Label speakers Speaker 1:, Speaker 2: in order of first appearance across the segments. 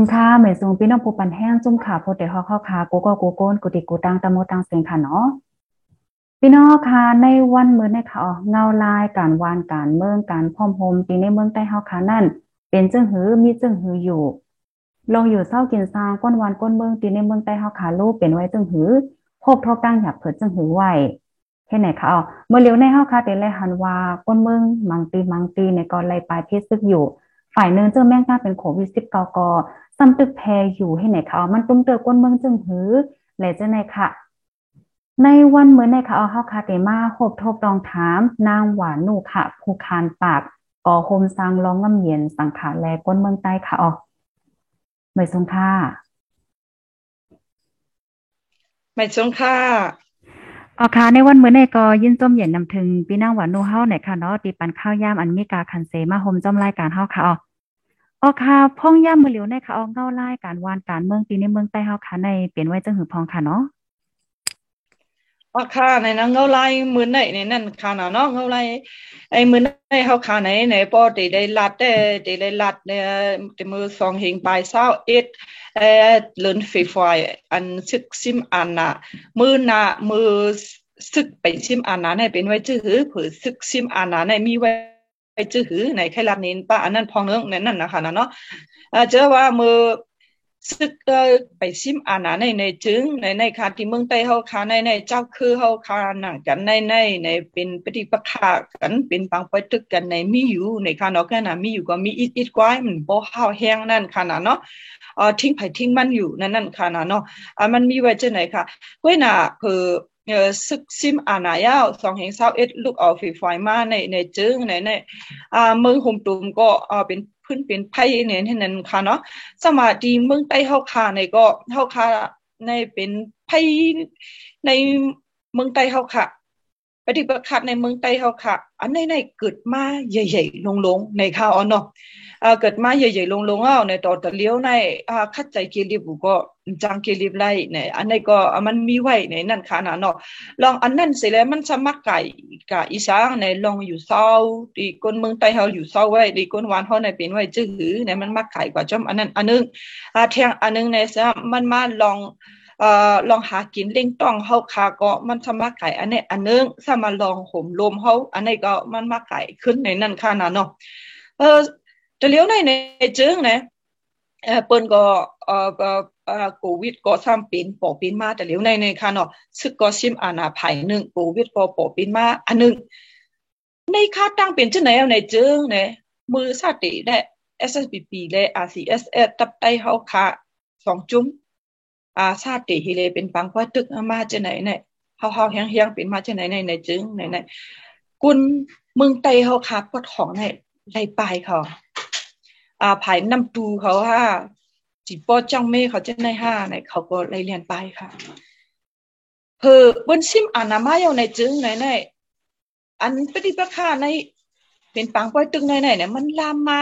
Speaker 1: ไม่ซุงค่าไม่ซุงพี่น้องผู้ปันแห้งจุ่มขาโพดเตฮอเข้าคากูก็กูโกนกูติกูตังตะโมตังเสียงค่ะเนาะพี่น้องค่ะในวันมื้อในค่ะเงาลายการวานการเมืองการพอมโฮมปีในเมืองใต้เฮาค่ะนั่น เป็นจึงหือมีจึงหืออยู่ลงอยู่เศร้ากินซางก้นวานก้นเมืองตีในเมืองใต้เฮาค่ะรูปเป็นไว้จึงหือพบทบตั้งหยับเผิดจึงหือไว้แค่ไหนคะอ๋อเมื่อเลียวในเฮาค่ะเป็นไรหันว่าก้นเมืองมังตีมังตีในกอนไลปลายเพศซึกอยู่ ฝ่ายเนินเจอแม่งก้าเป็นโควิดสิบเกากอ ซ้ำตึกแพอยู่ให้ไหนคะมันตุ้มเตอก้นเมืองจึงหือแหละเจ้าไหนค่ะ ในวันเหมือนในค่ะเอาเฮาคาเตมาโคบทบตองถาม นางหวานนูค่ะ ผู้คานปากก่อโฮมสร้างร้องงำเย็นสังขาแลก้นเมืองใต้ค่ะอ๋อไม่สงค่า
Speaker 2: ไม่สงค่า
Speaker 1: อ๋อค่ะในวันเมื่อในก็ยินจมเย็นนำถึงพี่นางหวานนูเฮาไหนค่ะเนาะตีปันข้าวยามอันมีกาคันเซมาโฮมจอมรายการเฮาค่ะอ๋อ อ๋อค่ะพ่องย่ำมือเหลียวในค่ะออกเงาไล่การวานการเมืองปีในเมืองใต้เฮาค่ะในเปลี่ยนไว้จังหือพองค่ะเนาะ
Speaker 2: อ๋อค่ะในนั้นเงาไล่มือไหนในนั่นค่ะเนาะเงาไล่ไอ้มือในเฮาค่ะในในปอติได้ลัดได้ได้ลัดเนี่ยติมือสองหิงปลายเศร้าเอ็ดเอ่อเลินฟีฟอยอันซึกซิมอันน่ะมือน่ะมือซึกไปซิมอันน่ะในเป็นไว้จื้อผือซึกซิมอันน่ะในมีไว้ จื้อหือในไข่ลัดนินป้าอันนั้นพองเนื้อในนั่นนะคะเนาะเจอว่ามือซึกไปซิมอานาในในจึงในในคาที่เมืองใต้เฮาคาในในเจ้าคือเฮาคาหนังกันในในในเป็นปฏิปทากันเป็นบางไปตึกกันในมีอยู่ในคาเนาะแค่น่ะมีอยู่ก็มีอิดอิดกวายมันบ่เฮาแห้งนั่นค่ะเนาะเออทิ้งไผทิ้งมันอยู่นั่นนั่นค่ะเนาะอ่ามันมีไว้จังไหนค่ะก้วยน่ะคือ ซึกซิมอานายาวสองแห่งเศร้าเอ็ดลูกเอาฝีฝอยมาในในจึงในในอ่ามืองห่มตุมก็อ่าเป็นพื้นเป็นไพ่เนี่ยที่นั้นค่ะเนาะสมาดีเมืองใต้เฮาคาในก็เฮาคาในเป็นไพ่ในเมืองใต้เฮาค่ะ ปฏิบัติขัดในเมืองใต้เฮาค่ะ อันในในเกิดมาใหญ่ๆลงๆในข่าวอ๋อเนาะเกิดมาใหญ่ๆลงๆอ้าในต่อตะเลี้ยวในคัดใจเกลีบก็จังเกลีบไล่เนี่ยอันนี้ก็มันมีไว้ในนั่นค่ะนะเนาะลองอันนั้นเสร็จแล้วมันสมัครไก่กับอีสานในลองอยู่เศร้าดีคนเมืองใต้เฮาอยู่เศร้าไว้ดีคนหวานเฮาในเป็นไว้จื้อหือในมันมักไก่กว่าจอมอันนั้นอันนึงอ่าแทงอันนึงในซะมันมาลอง อลองหากินเล่งต้องเฮาคาก็มันสมาไก่อันนี้อันนึงสามาลองห่มลมเฮาอันนี้ก็มันมาไก่ขึ้นในนั่นค่ะนะเนาะเออตะเลี้ยวในในจึงนะเออเปิ้นก็เอ่อเอ่อโควิดก็ซ้ำเป็นปอเป็นมาแต่เลี้ยวในในค่ะเนาะซึกก็ซิมอานาภัยนึงโควิดก็ปอเป็นมาอันนึงในค่าตั้งเป็นจังไหนเอาในจึงนะมือสาติได้ SSPP และ RCSS ตับไตเฮาค่ะสองจุ้ม อาชาติฮิเลเป็นปังว่าตึกมาจังไหนเนี่ยเฮาเฮาแห้งเป็นมาจังไหนในในจึงในในกุนมึงไตเฮาค่ะปวดของในไรปลายเขาอ่าภายนำตูเขาค่ะจีปอจังเมเขาจะในห้าในเขาก็เลเรียนไปค่ะเพอบนซิมอานามาอยู่ในจึงไหนในอันปฏิปทาในเป็นปังป้อยตึงในไหนเนี่ยมันลามมา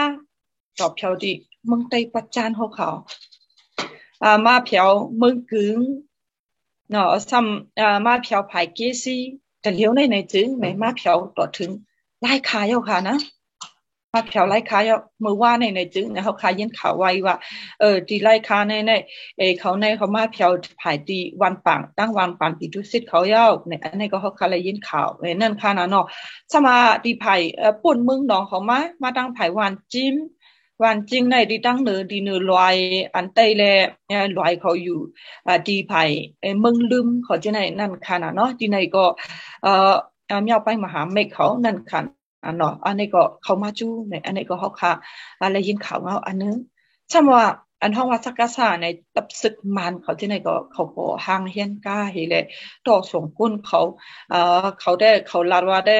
Speaker 2: ตอบเพียวดีมึงไตประจานเขาเขา อ่ามาเพียวมึงกึงเนาะซ้ำอ่ามาเพียวภายเกซีแต่เลี้ยวในในจึงไหนมาเพียวต่อถึงไล่ขายเอาค่ะนะมาแถวไล่ค้าเมื่อว่าในในจึงนะเขาขายยินข่าวไว้ว่า เออดีไล่ค้าในในเอเขาในเขามาแถวผายดีวันปังตั้งวันปังปีทุสิทธิ์เขาเย้าในอันนี้ก็เขาคาเลยยินข่าวในนั่นค่ะนะเนาะสมาดีไผ่เออปุ่นมึงน้องเขามามาตั้งไผ่วันจิ้ม วันจริงในดีตั้งเนือดีเนือลอยอันเตยแลลอยเขาอยู่อ่าดีไผ่เอมึงลืมเขาจะในนั่นค่ะนะเนาะดีในก็เอ่อเมียวไปมหาเมฆเขานั่นค่ะอันเนาะอันนี้ก็เขามาจู้ในอันนี้ก็เขาค่ะอะไรยินข่าวเงาอันนึงใช่ว่าอันห้องวัดสักกะษาในตับศึกมันเขาที่ไหนก็เขาก็ห่างเฮียนก้าเฮเลยต่อส่งกุ้นเขาเอ่อเขาได้เขาลาดว่าได้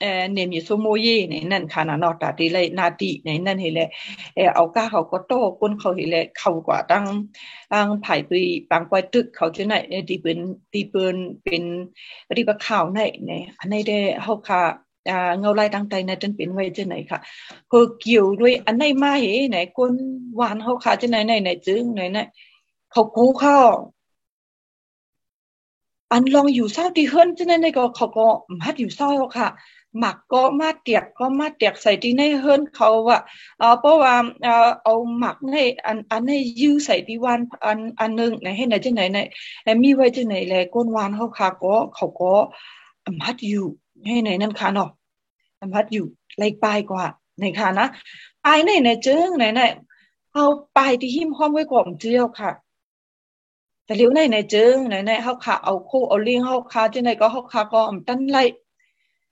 Speaker 2: เออเนี่ยมีสมุยในนั่นค่ะนะนอตาดีเลยนาดีในนั่นเฮเลยเออเอาก้าเขาก็โตกุ้นเขาเฮเลยเขากว่าตั้งตั้งไผ่ปีบางปอยตึกเขาที่ไหนดีเป็นดีเป็นเป็นปฏิบัติข่าวในในอันนี้ได้เขาค่ะเงาไลายตั้งใจในจนเป็นไว้จะไหนค่ะคือเกี่ยวด้วยอันไหนมาเหไหนคนหวานเขาขาจะไหนไหนไหนจึงไหนไหนเขากู้เข้าอันลองอยู่เศร้าที่เฮิรนที่นั่นก็เขาก็มัดอยู่เศร้าค่ะ หมักก็มาเตียกก็มาเตียกใส่ที่ในเฮิรนเขาว่าเออเพราะว่าเออเอาหมักในอันอันในยื้อใส่ที่วันอันอันหนึ่งในให้ไหนที่ไหนในมีไว้ที่ไหนแลก้นวานเขาค่ะก็เขาก็มัดอยู่ให้ไหนนั่นค่ะเนาะมัดอยู่ไล่ปลายกว่าในค่ะนะปลายในในเจิงไหนไหนเอาปลายที่หิ้มห้อมไว้ก่อนเจียวค่ะแต่เลี้ยวในในเจิงในในเขาขาเอาคู่เอาเลี้ยงเขาขาที่ไหนก็เขาขาก็อมตั้นไล่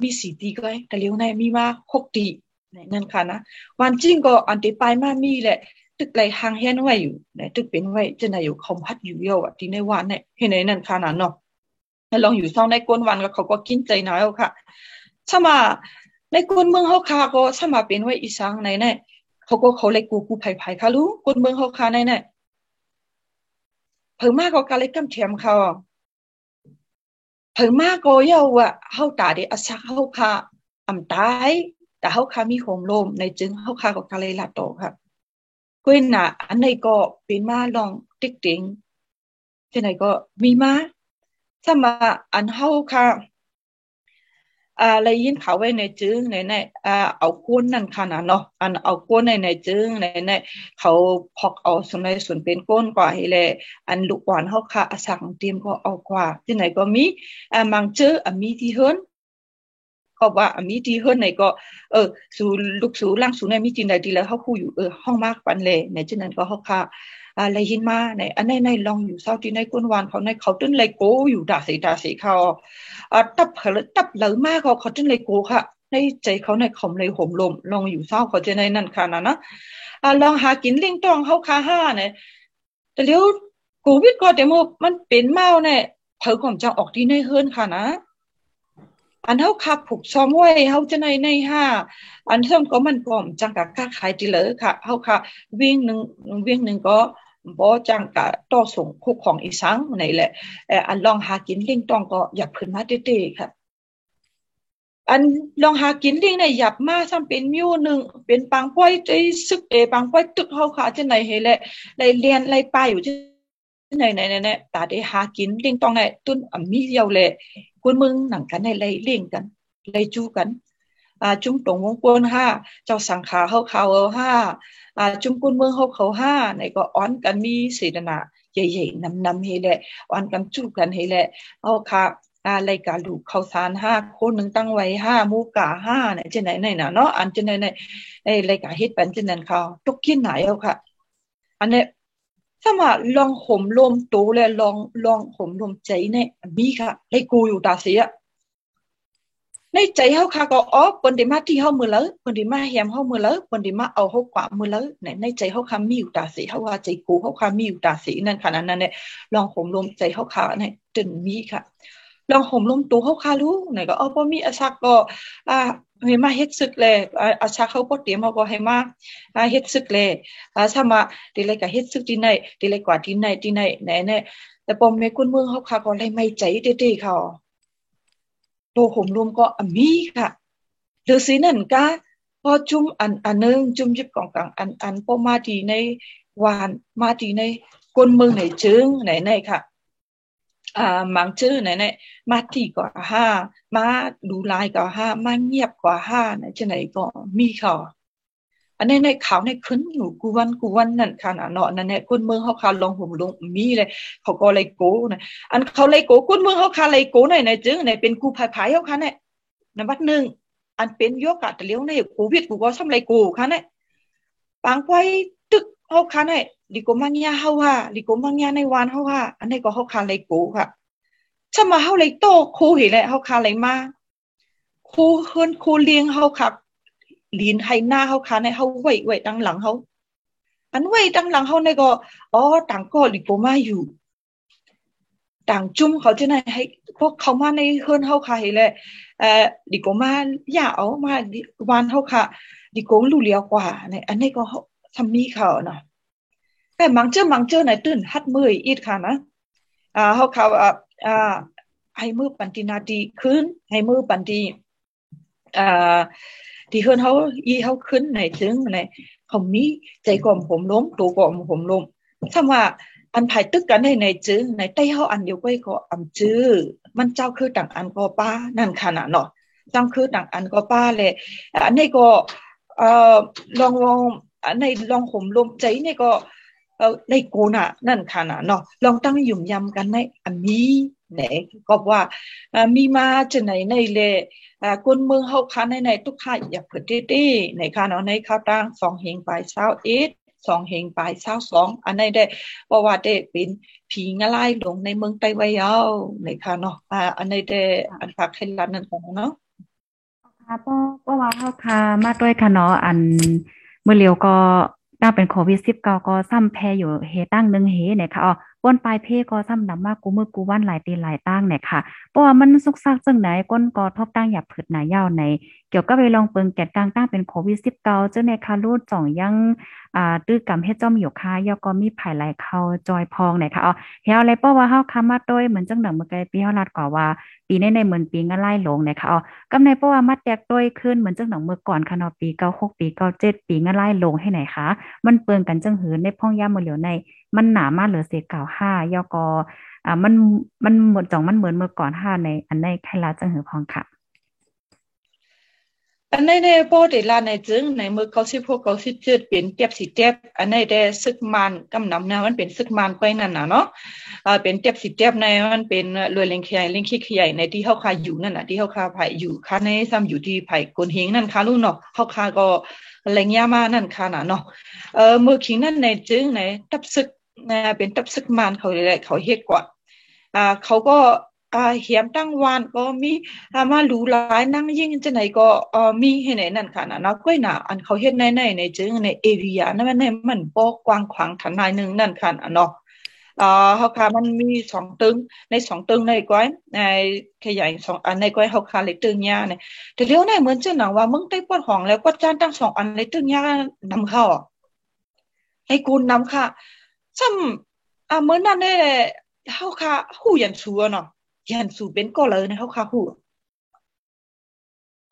Speaker 2: มีมาบางที่แต่เลี้ยวในในตึกเป็นที่เมืองกึ่งในตึกเป็นเขาเมืองกึ่งก็อ้อนกันไปมาในในในเจิงในแต่เลี้ยวเมื่อสองวันในก็มีสี่เห็นไปก็เอาอะไล่ขาเขาขาหมือนนั่นแน่ตีไว้ก้นปลายเพในมีสีตีก็แต่เลี้ยวในมีมาหกตีนั่นค่ะนะวันจริงก็อันตีปลายมามีแหละตึกไหลหางเฮียนไว้อยู่ในตึกเป็นไว้จะไหนอยู่คอมพัดอยู่เยอะอะที่ในวันเนี่ยเห็นในนั่นค่ะนะเนาะลองอยู่เศร้าในก้นวันก็เขาก็กินใจน้อยค่ะสมาในก้นเมืองเขาคาก็สมาเป็นไว้อีสังในเนี่ยเขาก็เขาเลยกูกูไผ่ไผ่ค่ะรู้ก้นเมืองเขาคาในเนี่ยเพิ่งมากก็กะเลยกำเทียมเขา เพิ่งมากก็เยาว่าเฮาตาไดอสักเฮาคาอำตายแต่เฮาคามีโหมลมในจึงเฮาคาก็กะเลยลาโตค่ะกวนน่ะอันไหนก็เป็นมาลองติ๊กติงที่ไหนก็มีมาถ้ามาอันเฮาคา เลยยินเขาไว้ในจึงในในอ่าเอาก้นนั่นขนาดเนาะอันเอาก้นในในจึงในในเขาพอกเอาส่วนในส่วนเป็นก้นกว่าให้แลอันลูกหวานเขาค่ะสั่งเตรียมก็เอากว่าที่ไหนก็มีอ่ามังเจออ่มีที่เฮิรน ก็ว่ามีที่เฮิรนไหนก็เออสู่ลูกสู่ล่างสู่ในมีจริงใดดีแล้วเฮาคู่อยู่เออห้องมากปันเลยในจังนั้นก็เฮาค่ะอะไรหินมาในอันในในลองอยู่เศร้าที่ในก้นวานเขาในเขาตึ้นเลยโกอยู่ด่าสีด่าสีเขาอ่าตับเขาตับเหลือมากเขาเขาตึ้นเลยโกค่ะ ในใจเขาในขมเลยห่มลมลองอยู่เศร้าเขาจะในนั่นค่ะนะนะอ่าลองหากินเลี้ยงตองเขาคาห้าเนี่ยแต่เดี๋ยวโควิดก็เดี๋ยวมันเป็นเมาเนี่ยเพิ่ก่อนจะออกที่ในเฮิรนค่ะนะ อันเฮาขับผูกซ้อมไว้เฮาจะในในห้าอันเทิมก็มันพร้อมจังกับค้าขายดีเลยค่ะเฮาค่ะวิ่งหนึ่งวิ่งหนึ่งก็บ่จังกะต่อส่งคู่ของอีสังนี่แหละเอ่ออันลองหากินเลิงต้องก็อยากขึ้นมาเต้ๆค่ะ อันลองหากินเลิงในหยับมาซ้ำเป็นมิวหนึ่งเป็นปังป้อยใจซึกเอปังป้อยตึกเฮาค่ะจังไหนเฮแหละได้เรียนไล่ไปอยู่จังไหนๆๆๆตาได้หากินเลิงต้องในตุ้นอมีเดียวแหละ คุณมึงหนังกันในไล่เลี้ยงกันไล่จู้กันอ่าจุ้งตรงวงกวนห้าเจ้าสังขาเฮาเขาเอาห้าอ่าจุ้งกุนเมืองเฮาเขาห้าในก็อ้อนกันมีเสดนาใหญ่ๆนำๆเฮแหละอ้อนกันจู้กันเฮแหละเอาค่ะอ่ารายการลูกเขาสารห้าคนหนึ่งตั้งไว้ห้ามูกาห้าเนี่ยจะไหนไหนเนาะอันจะไหนไหนไอ้รายการเฮ็ดเป็นจะนั้นเขาตกกินไหนเอาค่ะ อันเนี้ย ถ้ามาลองห่มลมโตแล้วลองลองห่มลมใจเนี่ยมีค่ะให้กูอยู่ตาเสียในใจเขาค่ะก็อ๋อปนดีมาที่เขามือแล้วเปิ้นดีมาแหมเขามือแล้วเปิ้นดีมาเอาเขากว่ามือแล้วในในใจเขาค่ะมีอยู่ตาสีเขาว่าใจกูเขาค่ะมีอยู่ตาสีนั่นค่ะนั้นเนี่ยลองห่มลมใจเขาค่ะเนี่ยจนมีค่ะ ลองห่มลมตัวเฮาค่ะรู้ไหนก็อ๋อบ่มีอาซักก็อ่าให้มาเฮ็ดซึกเลยอาชาเขาบ่เตรียมเฮาก็ให้มาเฮ็ดซึกเลยอ่าถ้ามาดิเลยก็เฮ็ดซึกที่ไหนดิเลยกว่าที่ไหนที่ไหนแน่แต่ปอมแม่คุณเมืองเฮาค่ะก็เลยไม่ใจเด้ๆเขาโตห่มรวมก็อมีค่ะหรือสีนั่นก็พอจุ่มอันอันนึงจุ่มยิบกองกลางอันอันพอมาทีในวานมาทีในกนเมืองไหนจึงไหนไหนค่ะ อ่ามังชื่อไหนไหนมาที่กว่าห้ามาดูลายกว่าห้ามาเงียบกว่าห้าไหนจะไหนก็มีค่ะอันนี้ในข่าวในขึ้นอยู่กูวันกูวันนั่นค่ะเนาะนั่นแหละคนเมืองเขาคาลงหุ่มลงมีเลยเขาก็เลยโกนะอันเขาเลยโกคนเมืองเขาคาเลยโกในในจึงในเป็นกูภายภายเขาค่ะเนี่ยนบัดหนึ่งอันเป็นโยกะแต่เลี้ยวในโควิดกูก็ทำไรกูค่ะเนี่ยปางไว้ เขาค่ะเนี่ยลิโกมังยาเฮาว่าลิโกมังยาในวานเฮาว่าอันนี้ก็เขาคาเลยโกค่ะถ้ามาเฮาเลยโตคูเห็นแล้วเขาคาเลยมาคูเฮิรนคูเลี้ยงเฮาค่ะลีนให้หน้าเขาค่ะในเขาไว้ไว้ดังหลังเขาอันไว้ดังหลังเขาในก็อ๋อต่างก็ลิโกมาอยู่ต่างจุ่มเขาจะไหนให้พวกเขามาในเฮือนเฮาค่ะเห่เลยเอ่อดิโกมาอย่าเอามาวันเฮาค่ะดิโกรู้เลียวกว่าในอันนี้ก็ ทำมีเขาเนาะแต่มังเจอมังเจอไหนตื่นฮัดมืออีกค่ะนะอ่าเฮาเขาอ่าให้มือปันตินาดีขึ้นให้มือปันติอ่าที่เฮือนเฮาอีเฮาขึ้นในจึงในเขามีใจก่อมผมล้มตัวก่อมผมล้มถ้าว่าอันภายตึกกันในในจึงในใต้เฮาอันเดียวก็ก็อำจื้อมันเจ้าคือต่างอันก็ป้านั่นขนาดเนาะจังคือต่างอันก็ป้าเลยอันนี้ก็เอ่อลองลองอัน ในลองห่มลมใจนี่ก็เอ่อในโกน่ะนั่นขนาดเนาะลองตั้งยุ่มยำกันในอันนี้ไหนก็ว่ามีมาจะไหนในเลยคนเมืองเฮาคันในในทุกข่ายอยากเกิดตี้ในค่ะเนาะในข้าวตั้งสองเฮงไปเช้าเอ็ดสองเฮงปลายเศร้าสองอันนี้ได้เพราะว่าได้เป็นผีงะไล่ลงในเมืองไต้ไว้เอาในค่ะเนาะอ่าอันนี้ได้อันฝากให้รับนั่นของเนาะ
Speaker 1: ค่ะเพราะเพราะว่าเฮาค่ะมาด้วยค่ะเนาะอัน เมื่อเร็วก็ตั้งเป็นโควิด19ก็ซ้ำแพ้อยู่เฮตั้งนึงเฮเนี่ยค่ะอ๋อ ก้นปลายเพก็ซ้ำนำมากกูมือกูวันหลายตีหลายตั้งเนี่ยค่ะเพราะว่ามันสุกซักจังไหนก้นก็ทบตั้งหยับผืดหนายาวใน เกี่ยวกับไปลองเปิงแกดกลางตั้งเป็นโควิด19เจ้าในคารูดจ่องยังอ่าตื้อกำเฮ็ดจ้อมอยู่ค่ะยอก็มีภายไหลเข้าจอยพองไหนค่ะอ๋อเฮาอะไรเพราะว่าเฮาคามาโดยเหมือนจังหนังเมื่อไกลปีเฮาลัดกว่าว่าปีในในเหมือนปีงะไล่ลงไหนค่ะอ๋อกำในเพราะว่ามาแตกต้วยขึ้นเหมือนจังหนังเมื่อก่อนค่ะเนาะปี96ปี97ปีงะไล่ลงให้ไหนคะมันเปิงกันจังหือในพ่องย่ามือเหลียวใน มันหนามากเหลือเสียเก่าห้ายอกออ่ามันมันหมดจ่องมันเหมือนเมื่อก่อนห้าใน อันในไคลาจังหือพองค่ะ
Speaker 2: อันในในพอเดลาในจึงในมือเขาสิพวกเขาสิจืดเป็นเตียบสิเตียบอันในได้ซึกมันกำนำนะมันเป็นซึกมันไปนั่นน่ะเนาะอ่าเป็นเตียบสิเตียบในมันเป็นรวยเล็งขยายเล็งขี้ขยายในที่เฮาคาอยู่นั่นน่ะที่เฮาคาไผอยู่คาในซ้ำอยู่ที่ไผกนเฮงนั่นค่ะลูกเนาะเฮาคาก็แรงยามานั่นค่ะน่ะเนาะเออมือขิงนั่นในจึงในตับซึก เป็นตับซึกมันเขาเลยเขาเฮ็ดกว่าอ่าเขาก็อ่าเหียมตั้งวานก็มีอามาหลูหลายนั่งยิ่งจะไหนก็อ่อมีให้ไหนนั่นค่ะนะนะก้อยหนาอันเขาเฮ็ดในในในจึงในเอเรียนั่นมันในมันบ่กว้างขวางทันนายนึงนั่นค่ะเนาะอ่าเฮาค่ะมันมีสองตึงในสองตึงในก้อยในขยายสองอันในก้อยเฮาค่ะเลยตึงยาเนี่ยแต่เดี๋ยวในเหมือนจะหนังว่ามึงได้ปวดห้องแล้วก็จานตั้งสองอันเลยตึงยานำเข้าให้กูนำค่ะ ซ้ำอ่าเหมือนนั่นแน่เฮาค่ะฮู้ยันชัวเนาะยันสูเป็นก็เลยนะเฮาค่ะฮู้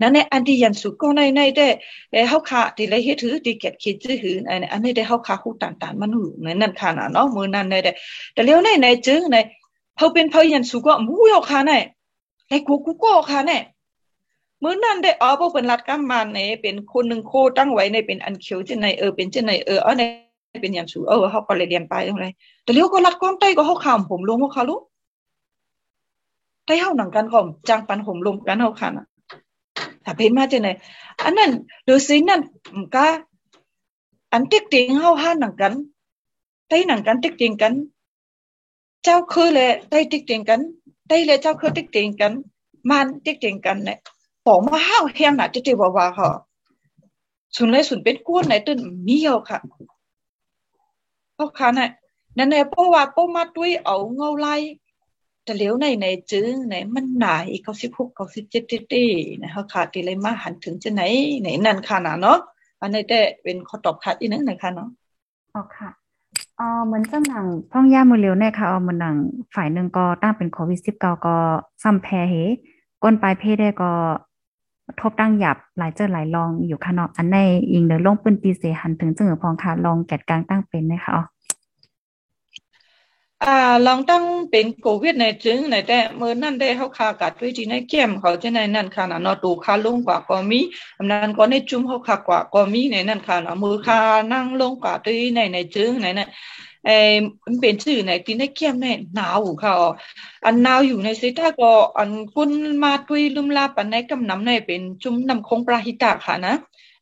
Speaker 2: นั่นแหละอันที่ยันสูก็ในในได้เฮาค่ะที่เลยเฮ็ดถือที่เก็บคิดจื้อหืออันอันนี้ได้เฮาค่ะฮู้ต่างๆมันฮู้ในนั่นค่ะนะเนาะมือนั้นได้แต่เลี้ยวในในจึงในเฮาเป็นเฮายันสูก็มู้ยค่ะในไอ้กูกูก็ค่ะในมือนั้นได้อ๋อบ่เป็นรัฐกำมันเนี่ยเป็นคนหนึ่งโคตั้งไว้ในเป็นอันเขียวจังไหนเออเป็นจังไหนเออเอใน เป็นยันสูเออเฮาก็เลยเรียนไปจังไดแต่เลี้ยวก็รัดความใต้ก็เฮาข้ามผมลงเฮาค่ะลูกไต้เฮาหนังกันก็จังปันผมลมกันเฮาค่ะน่ะถ้าเป็นมาจังไหนอันนั้นดูสินั่นก็อันติ๊กติงเฮาหาหนังกันไต้หนังกันติ๊กติงกัน เจ้าคือเลยไต้ติ๊กติงกันไต้เลยเจ้าคือติ๊กติงกันมันติ๊กติงกันเนี่ยบอกมาห้าวแฮมน่ะจะติว่าว่าค่ะสุนเลยสุนเป็นกวนไหนตื่นมีเฮาค่ะ เพราค่ะน่ะนั่นแหละเพราะว่าป้มาด้วยเอาเงาไล่แต่เลี้ยวในในจึงไหนมันหนาอีกเขาสิบหกเขาสิบเจ็ดตีนะเขาขาดตีเลยมาหันถึงจะไหนไหนนั่นค่ะนะเนาะอันนี้ได้เป็นข้อตอบขาดอีกนึงนะคะเนาะ
Speaker 1: อ๋อค่ะอ๋อเหมือนจังหนังพ่องย่ามือเลี้ยวเนี่ยค่ะเอามันหนังฝ่ายหนึ่งก็ตั้งเป็นโควิดสิบเก้าก็ซ้ำแพ้เหก้นปลายเพศได้ก็ ทบตั้งหยับหลายเจอหลายลองอยู่ค่ะเนาะอันในอิงเดอลงปืนตีเสหันถึงจึงพองค่ะลองแกดกลางตั้งเป็นนะคะอ๋อ
Speaker 2: อ่าลองตั้งเป็นโควิดในจึงในแต่เมื่อนั่นได้เขาคากัดด้วยที่ในเกี่ยมเขาจะในนั่นค่ะนะนอตูคาลงกว่าก็มีอำนั้นก็ในจุ่มเขาคากว่าก็มีในนั่นค่ะนะมือคานั่งลงกว่าด้วยในในจึงในนั่น เออเป็นชื่อในที่ในเกี่ยมในหนาวค่ะอันหนาวอยู่ในสิตาก็อันคุณมาตุยลุมลาปันในกำนำในเป็นจุ่มน้ำคงปลาหิตาค่ะนะ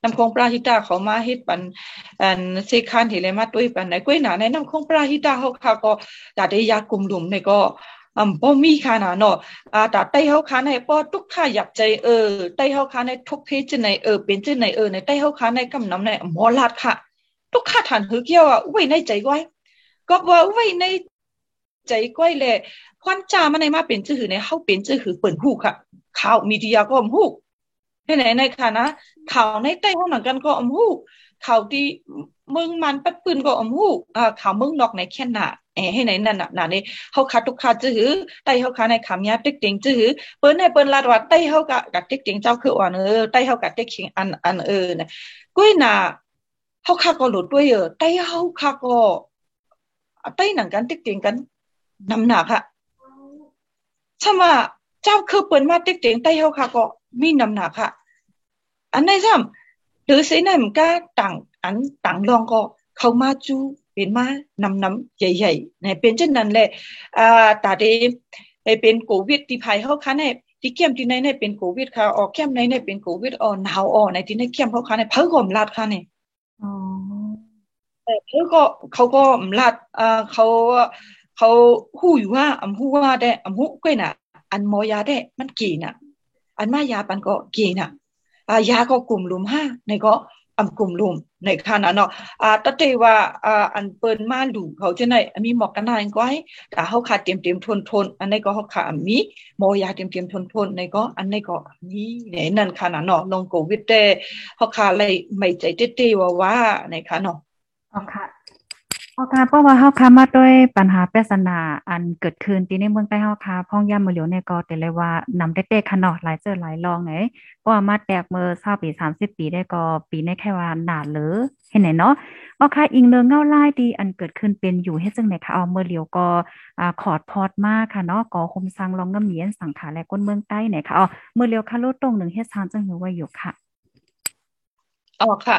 Speaker 2: น้ำคงปลาหิตาเขามาเฮ็ดปันอันเซคานที่เลยมาตุ้ยปันในก้วยหนาในน้ำคงปลาหิตาเขาค่ะก็ตาได้ยากลุ่มดุมในก็อ่าบ่มีค่ะนะเนาะอ่าตาไต้เฮาคาในปอทุกข่าอยากใจเออไต้เฮาคาในทุกเพจในเออเป็นจังไหนเออในไต้เฮาคาในกำนำในหมอลาดค่ะ ทุกข่าฐานหือเกี่ยวอะอุ้ยในใจไว้ ก็ว่าอุ้ยในใจก้อยเลยควันจามันในมาเป็นจื้อในเฮาเป็นจื้อคือเปิ่นฮู้ค่ะข่าวมีเดียก็อมฮู้ให้ไหนในค่ะนะข่าวในใต้ห้องหนังกันก็อมฮู้ข่าวที่มึงมันปัดปืนก็อมฮู้อ่าข่าวมึงนอกในแค่น่ะเอให้ไหนนั่นน่ะน่ะนี่เฮาคาทุกคาจื้อใต้เฮาคาในขามยาติ๊กติงจื้อเปิ้นในเปิ้นลาดว่าใต้เฮากะกะติ๊กติงเจ้าคืออ่อนเออใต้เฮากะติ๊กขิงอันอันเออนะกุ้ยน่ะเฮาคาก็หลุดด้วยเออใต้เฮาคาก็ ใต้หนังกันติ๊กติงกันนำหนักอะถ้ามาเจ้าคือเปิ้นมาติ๊กติงใต้เฮาคาก็มีนำหนักอะอันไหนซ้ำหรือสินั่นก็ต่างอันต่างลองก็เข้ามาจูเป็นมานำนำใหญ่ๆในเป็นเช่นนั้นแหละอ่าตาเดเป็นโควิดที่ภายเฮาคันในที่เข้มที่ในในเป็นโควิดค่ะออกเข้มในในเป็นโควิดอ๋อนหนาวอ๋อนในที่ในเข้มเฮาคันในเพิ่นก็มลาดค่ะเนี่อ๋อแต่ เพิ่นก็เขาก็มลาดอ่าเขาเขาฮู้อยู่ว่าอำฮู้ว่าได้อำฮู้ก้อยน่ะ อันมอยาได้มันกี่น่ะ อันมายาปันก็กี่น่ะอ่ายาก็กลุ่มลุมห้าในก็อำกลุ่มลุมในขณะเนาะอ่าตะเตว่าอ่าอันเปิ้นมาดูเขาจะไหนมีหมอกกันนายก้อยถ้าเฮาขาดเตรียมเตรียมทนทนอันนี้ก็เฮาขามีมอยาเตรียมเตรียมทนทนในก็อันนี้ก็นี่ในนั่นขณะเนาะลงโควิดแต่เฮาขาเลยไม่ใจเต้ๆว่าว่าในค่ะเนาะ
Speaker 1: อ๋อค่ะเฮาค่ะเพราะว่าเฮาค่ะมาด้วยปัญหาปริศนาอันเกิดขึ้นที่ในเมืองใต้เฮาค่ะพ้องย่ามือเหลียวเนี่ยก็แต่เลยว่านำเต้ๆค่ะเนาะหลายเจอหลายลองไหนเพราะว่ามาแตกเมื่อ20ปี30 ปีได้ก็ปีในแค่ว่าหนาหรือเห็นไหนเนาะเอาค่ะอิงเนืองเงาลายดีอันเกิดขึ้นเป็นอยู่เฮ็ดจังไหนคะเอาเมื่อเหลียวก็อ่าขอดพอดมากค่ะเนาะก็คมสังลองงำเมียนสังขารและก้นเมืองใต้ไหนค่ะอ๋อเมื่อเหลียวค่ะลดตรงหนึ่งเฮ็ดทางจังหือว่าอยู่ค่ะ
Speaker 2: อ๋อค่ะ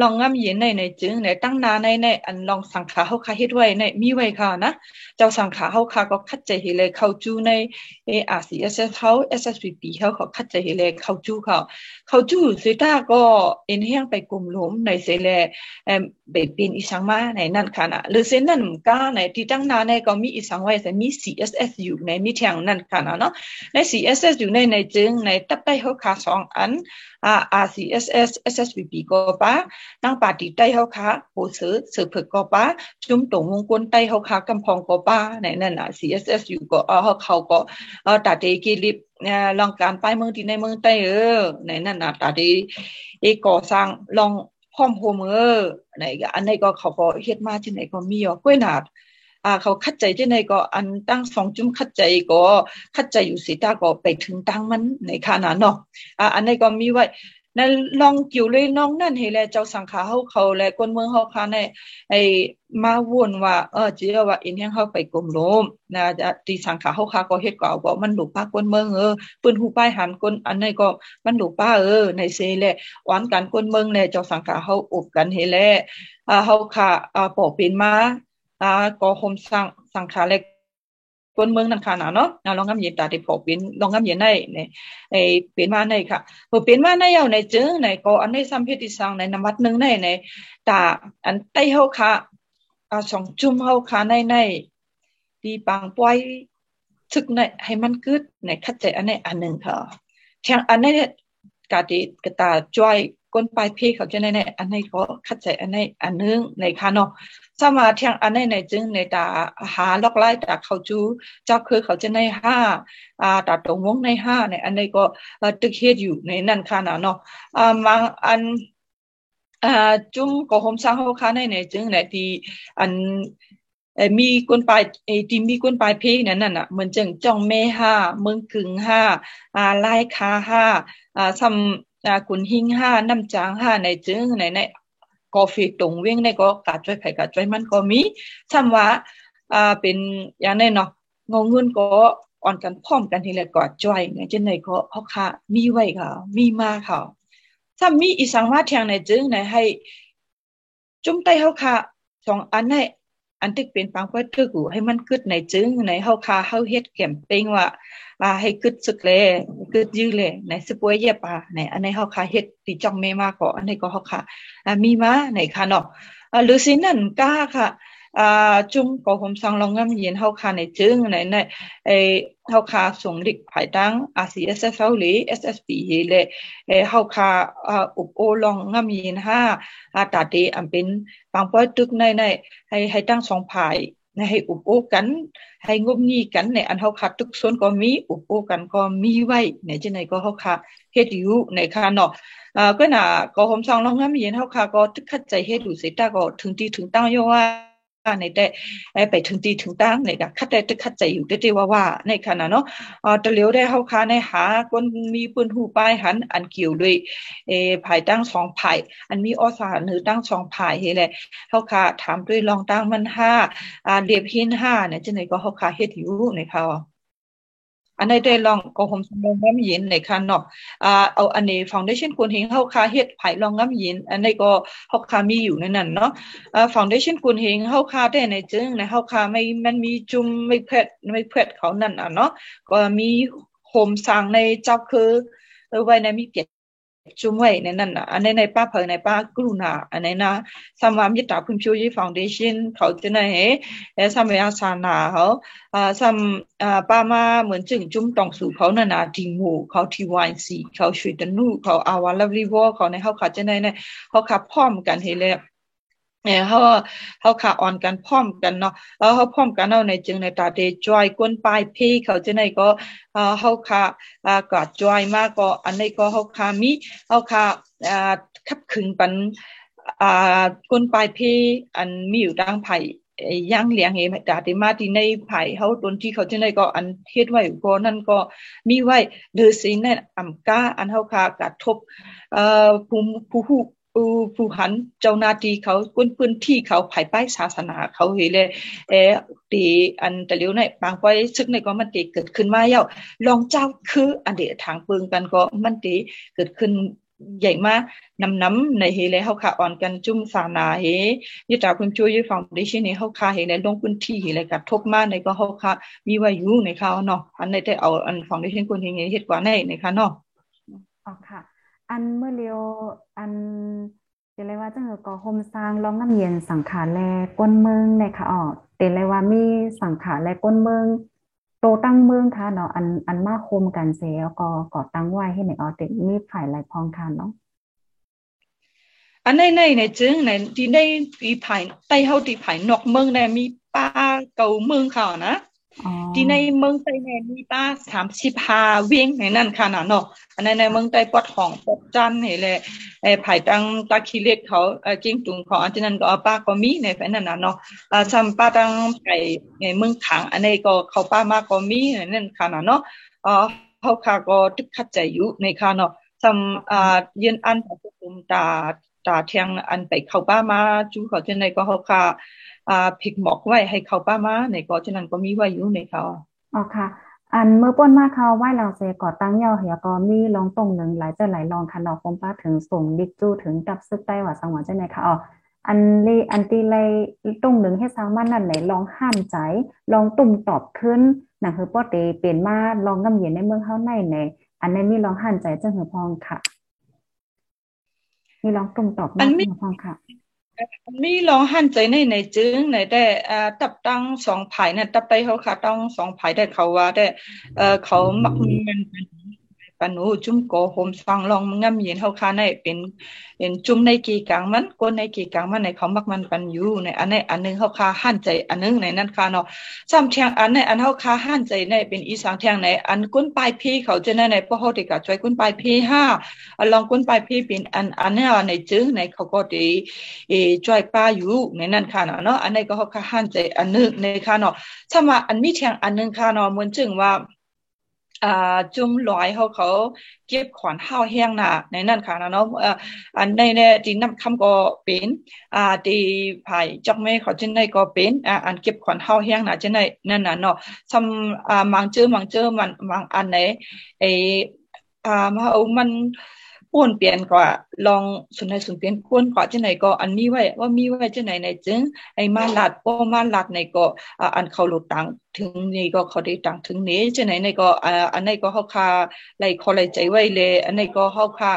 Speaker 2: ลองในติดตังมาในมีก็โฮมซังลองงำเย็นไหนค่ะนะก็หนามือไปก็สร้างอ่าก็โฮมซังลองงำเย็นในในจึงในตั้งนาในในอันลองสังขาเฮาคาเฮ็ดไว้ในมีไว้ค่ะนะเจ้าสังขาเฮาคาก็คัดใจเฮเลยเข้าจูในเออาซีเอสเอสเฮา SSPP เฮาขาคัดใจเฮเลยเข้าจูเขาเข้าจูสิตาก็เอ็นเฮียงไปกลุ่มหลมในเสแลเอ่อเบปินอีสังมาในนั่นค่ะนะหรือเส้นนั้นก็ในที่ตั้งนาในก็มีอีสังไว้แต่มี CSS อยู่ในมีทงนั่นค่ะนะเนาะใน CSS อยู่ในในจึงในตับไปเฮาคาสองอันอ่า RCSS SSPP ก็ปะนั่งปาติใต้เฮาคาโหสือสืบฝึกก็ปะจุ่มตรงวงกลใต้เฮาคากำพองก็ปะในนั่นน่ะ CSS อยู่ก็เออเขาก็เออตาเตกิลิบลองการไปเมืองที่ในเมืองใต้เออในนั่นน่ะตาเตเอก่อสร้างลองพร้อมโฮมเออในอันนี้ก็เขาก็เฮ็ดมาที่ไหนก็มีอะกล้วยหนาดอ่าเขาคัดใจที่ไหนก็อันตั้งสองจุ่มคัดใจก็คัดใจอยู่สิตาก็ไปถึงตั้งมันในขนาดเนาะอ่าอันนี้ก็มีไว้ นั่นลองกิ่วเลยน้องนั่นเฮแลเจ้าสังขาเฮาเขาและคนเมืองเฮาคาในไอ้มาวนว่าเออจีว่าอินยังเฮาไปกลมลมนะตีสังขาเฮาคาก็เฮ็ดก็เอาก็มันหลูกป้าคนเมืองเออปืนหูป้ายหันคนอันนี้ก็มันหลูกป้าเออในเซแลหวานกันคนเมืองแลเจ้าสังขาเฮาอบกันเฮแลอ่าเฮาคาอ่าปอเป็นมาอ่าก็โฮมสังสังขาเล็ กคนเมืองนั่นค่ะเนาะลองงำเย็นตาที่พอเป็นลองงำเย็นในในไอเป็นมาในค่ะพอเป็นมาในเอาในจึงในก็อันในสัมเพติสังในนวัดหนึ่งในในตาอันใต้เฮาค่ะอ่าสองจุ่มเฮาค่ะในในดีปังป่อยทึกในให้มันกึดในคัดใจอันในอันหนึ่งค่ะเทียงอันในกาติกตาจอยก้นปลายเพเขาจะในในอันในก็คัดใจอันในอันนึงในค่ะเนาะ สมาเทียงอันในในจึงในตาหาล็อกไล่ตาเขาจูเจ้าคือเขาจะในห้าอ่าตาตรงวงในห้าในอันในก็ตึกเฮ็ดอยู่ในนั่นค่ะนะเนาะอ่ามาอันอ่าจุ่มก็หอมสร้างเฮาค่ะในในจึงในที่อันมีคนปลายเอที่มีคนปลายเพนั่นน่ะเหมือนจังจ้องแม่ห้าเมืองกึ่งห้าอ่าไล่คาห้าอ่าซ้ำอ่ากุนหิงห้าน้ำจางห้าในจึงในใน กาแฟตรงเว้งในก็กาดจ้อยไผ่กาดจ้อยมันก็มีซ้ำว่าอ่าเป็นอย่างนั้นเนาะงงเงินก็อ่อนกันพร้อมกันทีละก็จ้อยเนจังได๋ก็เฮาค่ะมีไว้ค่ะมีมาค่ะซ้ำมีอีสังว่าเทียงในจึงในให้จุ่มใต้เฮาค่ะสองอันให้ อันที่เป็นปังว่าทึกูให้มันกึดในจึงในเฮาคาเฮาเฮ็ดเก็มเปญว่าว่าให้กึดสึกเลยกึดยื้อเลในสปวยเย็บปาในอันในเฮาคาเฮ็ดตีจ้องแม่มากก็อันในก็เฮาคามีมาในค่ะเนาะหรือสินั่นก้าค่ะ อ่าจุ่，中国红上มสังลองงาม，后卡送力排档，R C S S 里 S S งในใน啊，อเฮาคาส่งลิกภายตั้งอาซีเอสเอสเอาลีเอสเอสบีเลยไอเฮาคาอ่าอุบโอลองงามยืนห้าอาตันเป็นบางป้อยตึกในในให้ให้ตั้งสองภายในให้อุบโอกัน ให้งบงี้กันในอันเฮาคาทุกส่วนก็มีอุบโอกันก็มีไว้ในจังไหนก็เฮาคาเฮ็ดอยู่ในคาะเนาะอ่าก็น่ะก็ผมสังลองน้ำเย็นเฮาคาก็ทึกขัดใจเฮ็ดอยู่เสร็จตาก็ถึงที่ถึงตั้งอยู่ว่า แต่ไปถึงตีถึงตั้งในกะคัดแต่จะคัดใจอยู่เตว่าว่าในขณะเนาะอ๋อตะเหลียวได้เข้าคาในหาคนมีปืนหูป้ายหันอันเกี่ยวด้วยเอภายตั้งสองภายอันมีอสาหรือตั้งสองภายเฮแหละเฮาคาถามด้วยลองตั้งมันห้าอ่าเรียบหินห้าเนี่ยจะไหนก็เข้าคาเฮ็ดอยู่ในเขา อันในได้ลองก็ผมสมองง้ำยินในคันเนาะอ่าเอาอันนี้ฟาวเดชั่นคุณเห็นเฮาคาเฮ็ดไผลองง้ำยิน อันนี้ก็เฮาคามีอยู่ในนั้นเนาะอ่าฟาวเดชั่นคุณเห็นเฮาคาได้ในจึงในเฮาคาไม่มันมีจุ่มไม่เพ็ดไม่เพ็ดเขานั่นอะเนาะก็มีโฮมสร้างในเจ้าคือไว้ในมีเปีย จุ่มไว้ในนั้นอ่ะอันนี้ในป้าเผยในป้ากรุณาอันนี้นะสามารถมิตรพึ่งพิวยี่ฟาวเดชั่นเขาจะในเอสามอาสานาเขาอ่าสามอ่าป้ามาเหมือนจึงจุ่มตองสู่เขานานาทีมูเขาทีวายซีเขาช่วยตนูเขาอาวาลาวีวอเขาในเขาขาจะในในเขาขับพร้อมกันเฮเลย เนี่ยเขาเขาขาอ่อนกันพร้อมกันเนาะแล้วเขาพร้อมกันเอาในจึงในตาเดจอยก้นปลายเพเขาจะในก็อ่าเขาขาอ่ากอดจอยมากก็อันนี้ก็เขาขามีเขาขาอ่าขับขึงปันอ่าก้นปลายเพอันมีอยู่ดังไผ่ย่างเลี้ยงเองต่ที่มาที่ในไผ่เขาตนที่เขาจะในก็อันเฮ็ดไว้ก็นั่นก็มีไว้เดือสินในอ่ำก้าอันเขาคากระทบเอ่อผู้ผู้ ผู้ผู้หันเจ้าหน้าที่เขาก้นพื้นที่เขาภายใต้ศาสนาเขาเฮเลยเออตีอันแต่เลียวในบางไว้ซึกในก็มันตีเกิดขึ้นมาเย้าลองเจ้าคืออันเดียทางปึงกันก็มันตีเกิดขึ้นใหญ่มากน้ำน้ำในเฮเลยเขาขาอ่อนกันจุ่มสานาเฮยึดจากคุณช่วยยึดฟังด้ชินี่เขาขาเฮเลยลงพื้นที่เฮเลยกับทบมาในก็เขาขามีวายุในเขาเนาะอันในได้เอาอันฟังด้ชินคุณเฮงเฮ็ดกว่าในในค่ะเนาะ
Speaker 1: อ๋อค่ะ อันเมื่อเลียวอันเดเลยว่าจังเหอก็โฮมสร้างลองน้ำเย็นสังขารแลก้นเมืองในค่ะอ๋อเดเลยว่ามีสังขารแลก้นเมืองโตตั้งเมืองค่ะเนาะอันอันมาโคมกันเสียก็ก่อตั้งไว้ให้ในออติมีฝ่ายหลพองค่ะเนาะ
Speaker 2: อันในในในจึงในที่ในปีภายใต้เฮาที่ภายนอกเมืองในมีป้าเก่าเมืองค่ะนะ ที่ในเมืองใต้ในมีป้าสามสิบห้าเวียงในนั่นค่ะนะเนาะอันในในเมืองใต้ปอดของปอดจันเห็นเลยไอ้ภายตังตาคีเล็กเขาเออจิ้งตุงของอันที่นั่นก็ป้าก็มีในแฟนนั่นนะเนาะอ่าซัมป้าตังไปในเมืองขัง อันนี้ก็เขาป้ามาก็มีในนั่นค่ะนะเนาะอ่าเขาค่ะก็ทึกขัดใจอยู่ในค่ะเนาะซัมอ่ายืนอันของคุมตาตาเทียงอันไปเข้าป้ามาจูเขาจะในก็เขาค่ะ อ่าผิกหมอกไว้ให้เขาป้ามาในก็ฉะนั้นก็มีไว้อยู่ในเขา
Speaker 1: อ๋อค่ะอันเมื่อป้นมาเขาไหว้เราเสก่อตั้งเย่าเหียก็มีลองตรงหนึ่งหลายเจ้าหลายลองคันอกคมป้าถึงส่งดิกจูถึงดับซึกใต้หว่าสังหวะเจ้าไหนคะอ๋ออันเลอันตีเลยตรงหนึ่งให้สาวมันนั่นไหนลองห้ามใจลองตุ่มตอบขึ้นหนังคือป้อเตเปลี่ยนมาลองกำเย็นในเมืองเฮาในในอันนี้มีลองห้ามใจเจ้าหือพองค่ะ มีลองตุ่มตอบมาพองค่ะ
Speaker 2: มีลองหันใจในในจึงในได้อ่าตับตั้งสองภายเนี่ยตับไตเขาค่ะต้องสองภายได้เขาว่าได้เอ่อเขามักมันปั นูจุ่มโกโฮมฟังลองงำเย็นเฮาคาในเป็นเป็นจุ่มในกีกลางมันก้นในกีกลางมันในเขามักมันปันอยู่ในอันในอันนึงเฮาคาหันใจอันนึงในนั้นค่ะเนาะซ้ำเทียงอันในอันเฮาคาหันใจในเป็นอีสานเทียงในอันก้นปลายพี่เขาจะในในพวกเฮาติกะช่วยก้นปลายพี่ห้าลองก้นปลายพี่เป็นอันอันเนี้ในจึงในเขาก็ดีเอช่วยป้าอยู่ในนั้นค่ะเนาะอันในก็เฮาคาหันใจอันนึงในค่ะเนาะถ้ามาอันมีเทียงอันนึงค่ะเนาะเหมือนจึงว่า อ่าจุ่มลอยเขาเขาเก็บขวานห้าวแห้งน่ะในนั่นค่ะนะเนาะอันในเนี่ยที่นำคำก็เป็นอ่าที่ภายจักแม่เขาจึงได้ก็เป็นอ่าอันเก็บขวานห้าวแห้งน่ะจึงได้นั่นน่ะเนาะซำอ่ามังเจอมังเจอมันมังอันไหนไอ้อ่ามาเอามัน ป่วนเปลี่ยนก็ลองสนในสุนเปลี่ยนป่วนก็จังไหนก็อันนี้ไว้ว่ามีไว้จังไหนในจึงไอ้มาลัดบ่มาลัดในก็อันเขาหลุดตังถึงนี่ก็เขาได้ตังถึงนี้จังไหนในก็อันนี้ก็เฮาคาไล่ขอไล่ใจไว้เลยอันนี้ก็เฮาคา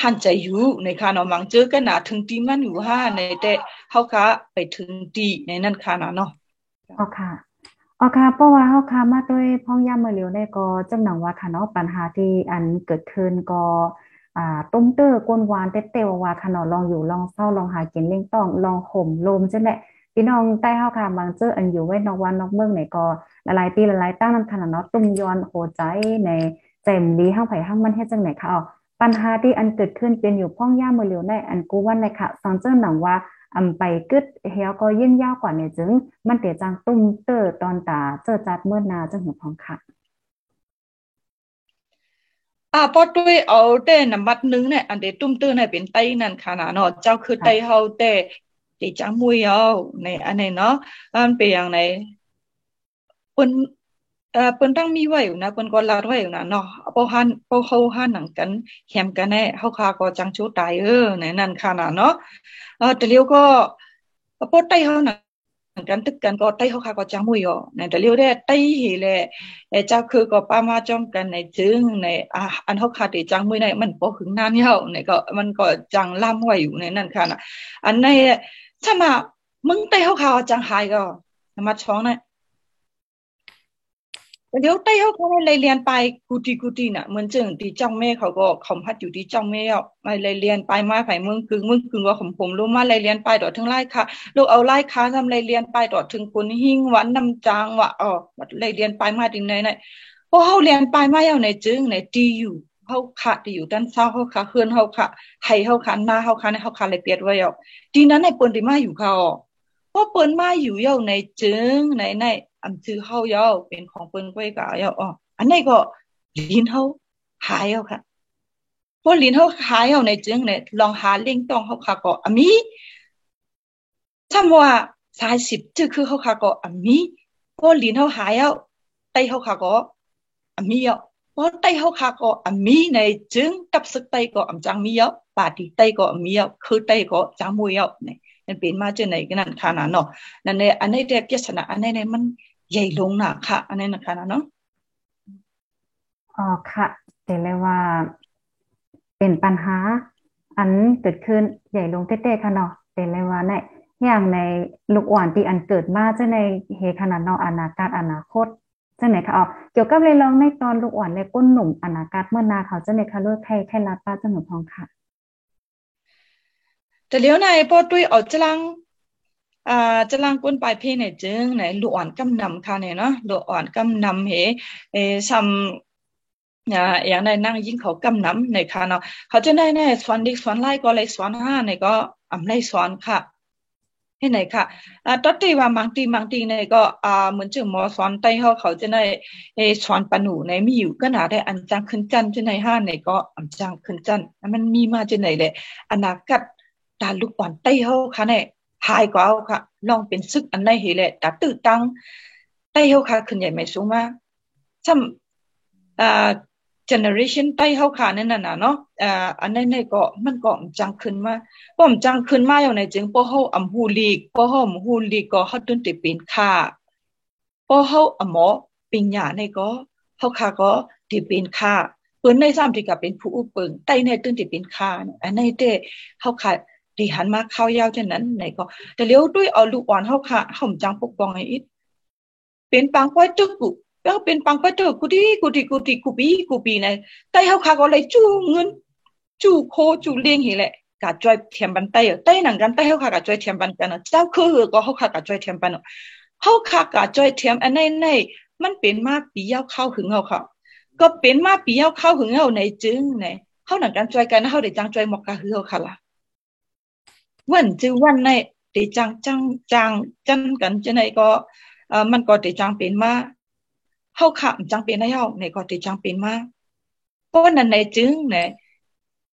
Speaker 2: หันใจอยู่ในคานามังเจอกันนะถึงตีมันอยู่ห้าในแต่เขาค่ะไปถึงตีในนั่นคานาเนาะ
Speaker 1: อ๋อค่ะอ๋อค่ะเพราะว่าเขาค่ะมาด้วยพ้องย่ำมาเร็วได้ก็จังหนังว่าค่ะเนาะปัญหาที่อันเกิดขึ้นก็ อ่าต้มเตอร์กวนหวานเต้ๆว่าค่ะเนาะลองอยู่ลองเศร้าลองหากินเลี้ยงต้องลองห่มลมจังแหละพี่น้องใต้เฮาค่ะบางเจออันอยู่ไว้นอกวันนอกเมืองไหนก็หลายปีหลายตั้งนำขนาดเนาะตุ้มย้อนโหใจในใจมดีเฮางไผเฮางมันเฮ็ดจังไหนค่ะอ๋อปัญหาที่อันเกิดขึ้นเป็นอยู่พ้องย่ามือเหลียวในอันกูวันในค่ะสังเจอหนังว่าอำไปกึดเฮียก็ยิ่งยาวกว่าเนี่ยจึง มันเตียจังตุ้มเตอร์ตอนตาเจอจัดเมื่อนาจังหือพองค่ะ
Speaker 2: อ่าพอด้วยเอาแต่นำบัดนึงเนี่ยอันเดตุ้มเตอเนี่ยเป็นไตนั่นค่ะนะเนาะเจ้าคือไตเฮาแต่ติจังมวยเอาในอันนี้เนาะอันเป็นอย่างไรเปิ้นเอ่อเปิ้นตั้งมีไว้อยู่นะเปิ้นก็ลาดไว้อยู่นะเนาะพอหันพอเขาหันหนังกันแคมกันแน่เฮาคาก็จังชูตายเออในนั่นค่ะนะเนาะเออแต่เลียวก็พอไตเฮานัง กันตึกกันก็ไตเขาคาก็จังมวยอ่อในแต่เรียวได้ไตเฮแลเอเจ้าคือก็ป้ามาจ้องกันในจึงในอ่าอันเขาคาติจังมวยในมันบ่หึงนานเยาในก็มันก็จังล่ำไว้อยู่ในนั่นค่ะนะอันในถ้ามามึงไตเขาคาจังหายก็มาช้องนะ เดี๋ยวไต้เขาเขาเลยเรียนไปกูตีกูตีน่ะเหมือนจึงตีจ้องแม่เขาก็ขมพัดอยู่ที่จ้องแม่อะไม่เลยเรียนไปมาไผ่เมืองกึ่งเมืองกึ่งว่าผมผมรู้มาเลยเรียนไปต่อถึงไล่ค่ะลูกเอาไล่ค้าทำเลยเรียนไปต่อถึงคนหิ้งวานนำจางว่ะอ๋อเลยเรียนไปมาถึงไหนไหนพอเขาเรียนไปมาเอาในจึงในตีอยู่เขาขาดอยู่ด้านเศร้าเขาขาเฮือนเขาขาให้เขาขาหน้าเขาขาในเขาขาเลยเปียดไว้อะทีนั้นในปืนที่มาอยู่เขาพราะปิ้นมาอยู่เย้าในจึงในใน อันชื่อเฮาย้าเป็นของเปิ้นก้อยกาย้าอ๋ออันนี้ก็ลิ้นเฮาหายเย้าค่ะพราะลิ้นเฮาหายเย้าในจึงเนี่ยลองหาเล่งต้องเฮาค่ะก็อมีถ้าว่าสายสิบจือคือเฮาค่ะก็อมีพราะลิ้นเฮาหายเย้าไตเฮาค่ะก็อมีเย้าพราะไตเฮาค่ะก็อมีในจึงกับสึกไตก็อำจังมีเย้าปาติไตก็อมีเย้าคือไตก็จังมวยเย้าเนี่ยมันเป็นมาจากไหนกันนั่นค่ะนะเนาะนั่นเนี่ยอันนี้เรียกพิจารณาอันนี้เนี่ยมัน ใหญ่ลงนะค่ะ อันนี้นะคะนะเนาะ
Speaker 1: อ๋อค่ะแต่เลยว่า เป็นปัญหา อันเกิดขึ้นใหญ่ลงเต้ๆค่ะเนาะแต่เลยว่าในอย่างในลูกอ่อนที่อันเกิดมาจะในเหตุขนาดเนาะอนาคตอนาคตจังไหนคะอ๋อเกี่ยวกับเลยลองในตอนลูกอ่อนในก้นหนุ่มอนาคตเมื่อนาเขาจะในคะเลือกใครใครรับป้าจังหวะพองค่ะ
Speaker 2: แต่เลี้ยวในพอตุ้ยเอาจลัง อ่าจลังก้นปลายเพเนี่ยจึงไหนลูกอ่อนกำนำค่ะเนี่ยเนาะลูกอ่อนกำนำเหเอซ้ำอ่าอย่างในนั่งยิ่งเขากำนำในค่ะเนาะเขาจะได้แน่สอนดิสอนไล่ก็เลยสอนห้าในก็อำไล่สอนค่ะที่ไหนค่ะอ่าตอนที่ว่าบางทีบางทีในก็อ่าเหมือนจึงหมอสอนไต้เขาเขาจะได้เอสอนปนูในมีอยู่ก็หนาได้อันจังขึ้นจันจะในห้าในก็อันจังขึ้นจันมันมีมาจะไหนเลยอนาคตตาลูกอ่อนไต้เฮาค่ะเนี่ย หายกว่าค่ะลองเป็นซึกอันในเฮแหละตาตื้อตังไต้เฮาค่ะขึ้นใหญ่ไม่สูงมาซ้ำอ่า generation ไต้เฮาค่ะนั่นน่ะเนาะอ่าอันนั้นในก็มันก็จังขึ้นมาป้อมจังขึ้นมาอย่างในจึงป้อเฮาอำฮูลีกป้อเฮาฮูลีกก็เฮาตึนติเป็นค่าป้อเฮาอหมอปิญญาในก็เฮาค่ะก็ที่เป็นค่าเปิ้นในซ้ำที่ก็เป็นผู้อุปเปิงไต้ในตึนติเป็นค่าอันในเต้เฮาค่ะ ดีหันมาเข้ายาวเช่นนั้นไหนก็แต่เลี้ยวด้วยเอาลูกอ่อนเขาค่ะห่มจังปกป้องให้อิดเป็นปังก้อยตึกกูแล้วเป็นปังก้อยตึกกูดีกูดีกูดีกูปีกูปีในแต่เขาค่ะก็เลยจู้เงินจู้โคจู้เลี้ยงเห็แหละกะจอยเทียมบันไตเต้หนังกันไต้เขาค่ะกะจอยเทียมบันกันเจ้าคือก็เขาค่ะกะจอยเทียมบันเขาค่ะกะจอยเทียมอันในในมันเป็นมาปียาวเข้าหึงเขาค่ะก็เป็นมาปียาวเข้าหึงเขาในจึงในเขาหนังกันจอยกันเขาได้จังจอยหมอกกะหือเขาค่ะล่ะ วันจือวันในตีจังจังจังจันกันจะไหนก็เอ่อมันก็ตีจังเป็นมาเฮาขะจังเป็นให้เฮาในก็ตีจังเป็นมาเพราะนั้นในจึงใน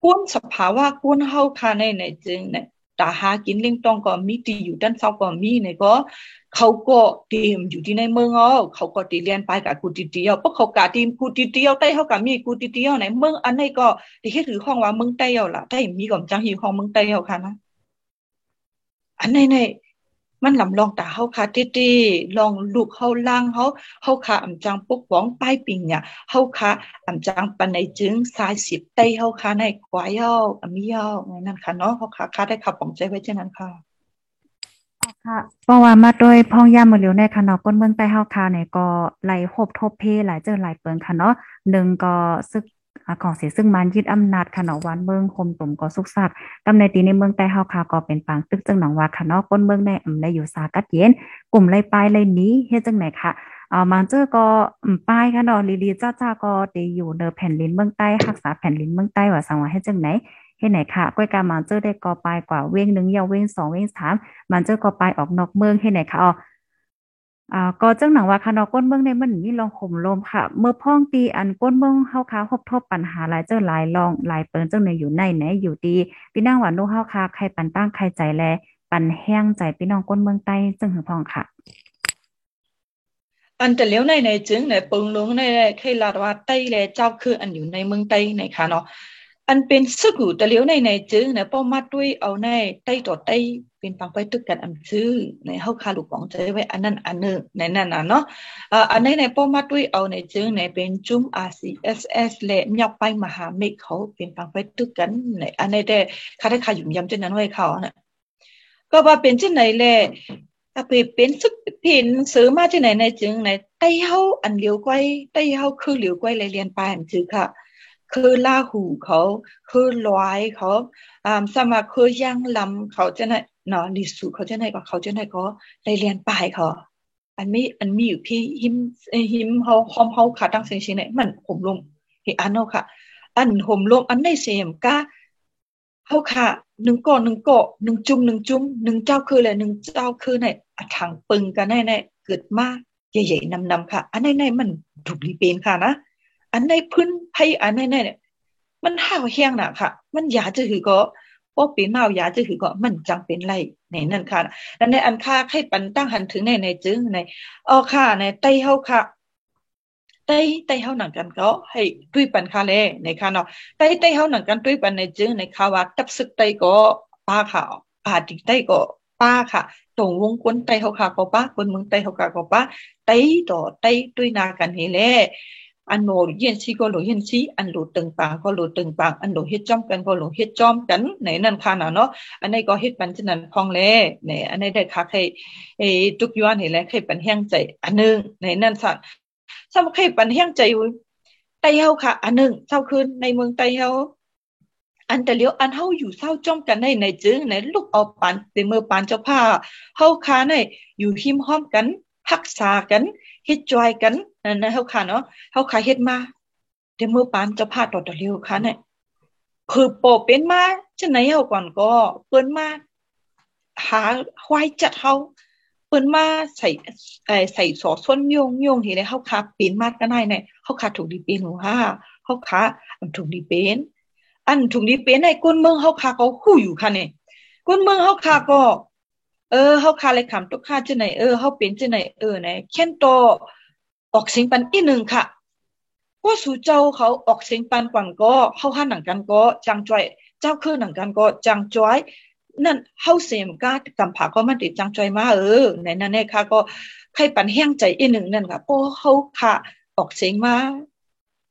Speaker 2: กวนสภาวะกวนเฮาค่ะในในจึงในตาหากินเลี้ยงต้องก็มีตีอยู่ด้านเศร้าก็มีในก็เขาก็เตรียมอยู่ที่ในเมืองอ๋อเขาก็ตีเรียนไปกับกูตีเดียวเพราะเขากะทีมกูตีเดียวได้เขากะมีกูตีเดียวในเมืองอันนี้ก็ที่คิดถือห้องว่าเมืองใต้เอาล่ะได้มีก่อนจังหิวห้องเมืองใต้เอาค่ะนะ อันในในมันลำลองตาเฮาค่ะติติลองลูกเฮาล่างเฮาเฮาค่ะอำจังปกป้องป้ายปิงเนี่ยเฮาค่ะอำจังปันในจึงสายสิบไตเฮาค่ะในควายเฮาอมีเฮานั่นค่ะเนาะเฮาค่ะค่ะได้ขับปองใจไว้เช่นนั้นค่ะ
Speaker 1: ค่ะเพราะว่ามาโดยพ้องย่ามือเหลียวในค่ะเนาะก้นเมืองใต้เฮาค่ะเนี่ยก็ไหลหบทบเพหลายเจอหลายเปิงค่ะเนาะหนึ่งก็ซึก ของเสียซึ่งมันยึดอำนาจค่ะเนาะวันเมืองคมตุ่มก็สุกสักตำในตีในเมืองใต้เฮาค่ะก็เป็นปางตึกจึงหนองว่าค่ะเนาะก้นเมืองในอำไลอยู่สากัดเย็น กลุ่มไล่ปลายไล่นี้เฮ็ดจังไหนค่ะอ่ามันเจอก็ป้ายค่ะเนาะลีลีจ้าจ้าก็ตีอยู่เนอแผ่นลินเมืองใต้รักษาแผ่นลินเมืองใต้ว่าสังว่าเฮ็ดจังไหนเฮ็ดไหนค่ะก้อยกามันเจอได้ก็ปลายกว่าเว้งหนึ่งยาวเว้งสองเว้งสามมันเจอก็ปลายออกนอกเมืองเฮ็ดไหนค่ะอ๋อ อ่าก็จังหนังว่าคานอก้นเมืองในมันมีลองข่มลมค่ะ เมื่อพ้องตีอันก้นเมืองเฮาคาพบทบปัญหาหลายเจ้าหลายลองหลายเปิ้นจังในอยู่ในไหนอยู่ดีพี่นางว่านูเฮาคาใครปันตั้งใครใจแล ปันแห้งใจพี่น้องก้นเมืองใต้จึงหือพองค่ะ
Speaker 2: อันแต่เลี้ยวในในจึงในปึงลงในเคยลาดว่าใต้แลเจ้าคืออันอยู่ในเมืองใต้ในค่ะเนาะอันเป็นสกุแต่เลี้ยวในในจึงในป้อมัดด้วยเอาในใต้ต่อใต้ เป็นปังไปตึกกันอำซื้อในเฮาคาลูกของใจไว้อันนั้นอันนึงในนั้นน่ะเนาะอ่าอันในในป้อมัดด้ยเอาในจึงในเป็นจุ้ม RCSS และยักไปมหาเมฆเขาเป็นปังไปตึกกันในอันในแต่คาได้คาอยู่ยำจังนั้นไว้เขาน่ะก็ว่าเป็นจังไหนแลถ้าไปเป็นสึกผินซื้อมาที่ไหนในจึงในใต้เฮาอันเหลียวก้อยใต้เฮาคือเหลียวก้อยเลยเรียนไปอันจือค่ะคือลาหูเขาคือลอยเขาอ่าสมาคือย่างลำเขาจะไหนเขาจะนะ ไหนก็ได้เรียนปลายเขาอันมีอันมีอยู่พี่หิมหิมเฮาคอมเฮาค่ะตั้งเสียงเสียงไหนมันห่มลมเฮอันเนาะค่ะอันห่มลมอันในเสียมก้าเฮาค่ะหนึ่งก่อหนึ่งเกาะหนึ่งจุ่มหนึ่งจุ่มหนึ่งเจ้าคือแหละหนึ่งเจ้าคือในถังปึงกันแน่ๆเกิดมาใหญ่ๆนำๆค่ะ อันในๆมันถูกรีเป็นค่ะนะอันในพื้นไพ่อันในเนี่ยมันห่าวเฮียงน่ะค่ะ มันอยากจะถือก็ พวกปีเมายาจะถือก็มันจังเป็นไรในนั่นค่ะแล้วในอันค่าให้ปันตั้งหันถึงในในจึงในอ๋อค่ะในไต้เฮาค่ะไต้ไต้เฮาหนังกันก็ให้ด้วยปันค่ะเลยในค่ะเนาะไต้ไต้เฮาหนังกันด้วยปันในจึงในค่ะว่าตับซึกไต้ก็ป้าค่ะอาดิไต้ก็ป้าค่ะตรงวงกวนไต้เฮาค่ะก็ป้าคนเมืองไต้เฮาค่ะก็ป้าไต้ต่อไต้ด้วยนากันเฮเล อันโนเย็นซีก็โลเย็นซีอันโลตึงปางก็โลตึงปางอันโลเฮ็ดจอมกันก็โลเฮ็ดจอมกันในนั่นค่ะเนาะอันนี้ก็เฮ็ดปันฉะนั้นพองแลในอันนี้ได้คักให้เอทุกย้อนนี่แหละให้ปันแห้งใจอันนึงในนั่นสัตว์สำให้ปันแห้งใจไตเฮาค่ะ อันนึงเช้าคืนในเมืองไตเฮาอันแต่เลี้ยวอันเฮาอยู่เศร้าจ้อมกันในในจึงในลูกเอาปานเตมือปานเจ้าผ้าเฮาคาในอยู่หิมห้อมกันรักษากัน เฮ็ดจอยกันนั่นนะเฮาค่ะเนาะเฮาค่ะเฮ็ดมาเดี๋ยวมือปานจะพาต่อตะเร็วค่ะเนี่ยคือโปเป็นมาจังไหนเฮาก่อนก็เปิ้นมาหาควายจัดเฮาเปิ้นมาใส่ไอ้ใส่สอส้นโยงโยงที่ได้เฮาค่ะเป็นมาก็ได้เนี่ยเฮาค่ะถูกดีเป็นหัวฮ่าเฮาค่ะถูกดีเป็นอันถูกดีเป็นในก้นเมืองเฮาค่ะก็ฮู้อยู่ค่ะเนี่ยก้นเมืองเฮาค่ะก็ เออเฮาคาเลยคำตุกค่าจังไหนเออเฮาเป็นจังไหนเออไหนเขียนโตออกเสียงปันอีหนึ่งค่ะก็สู่เจ้าเขาออกเสียงปันก่อนก็เฮาหันหนังกันก็จังจ้อยเจ้าคือหนังกันก็จังจ้อยนั่นเฮาเสียมกากำผาก็มันติดจังจ้อยมาเออในนั้นเนี่ยค่ะก็ใครปันแห้งใจอีหนึ่งนั่นค่ะโอ้เฮาค่ะออกเสียงมา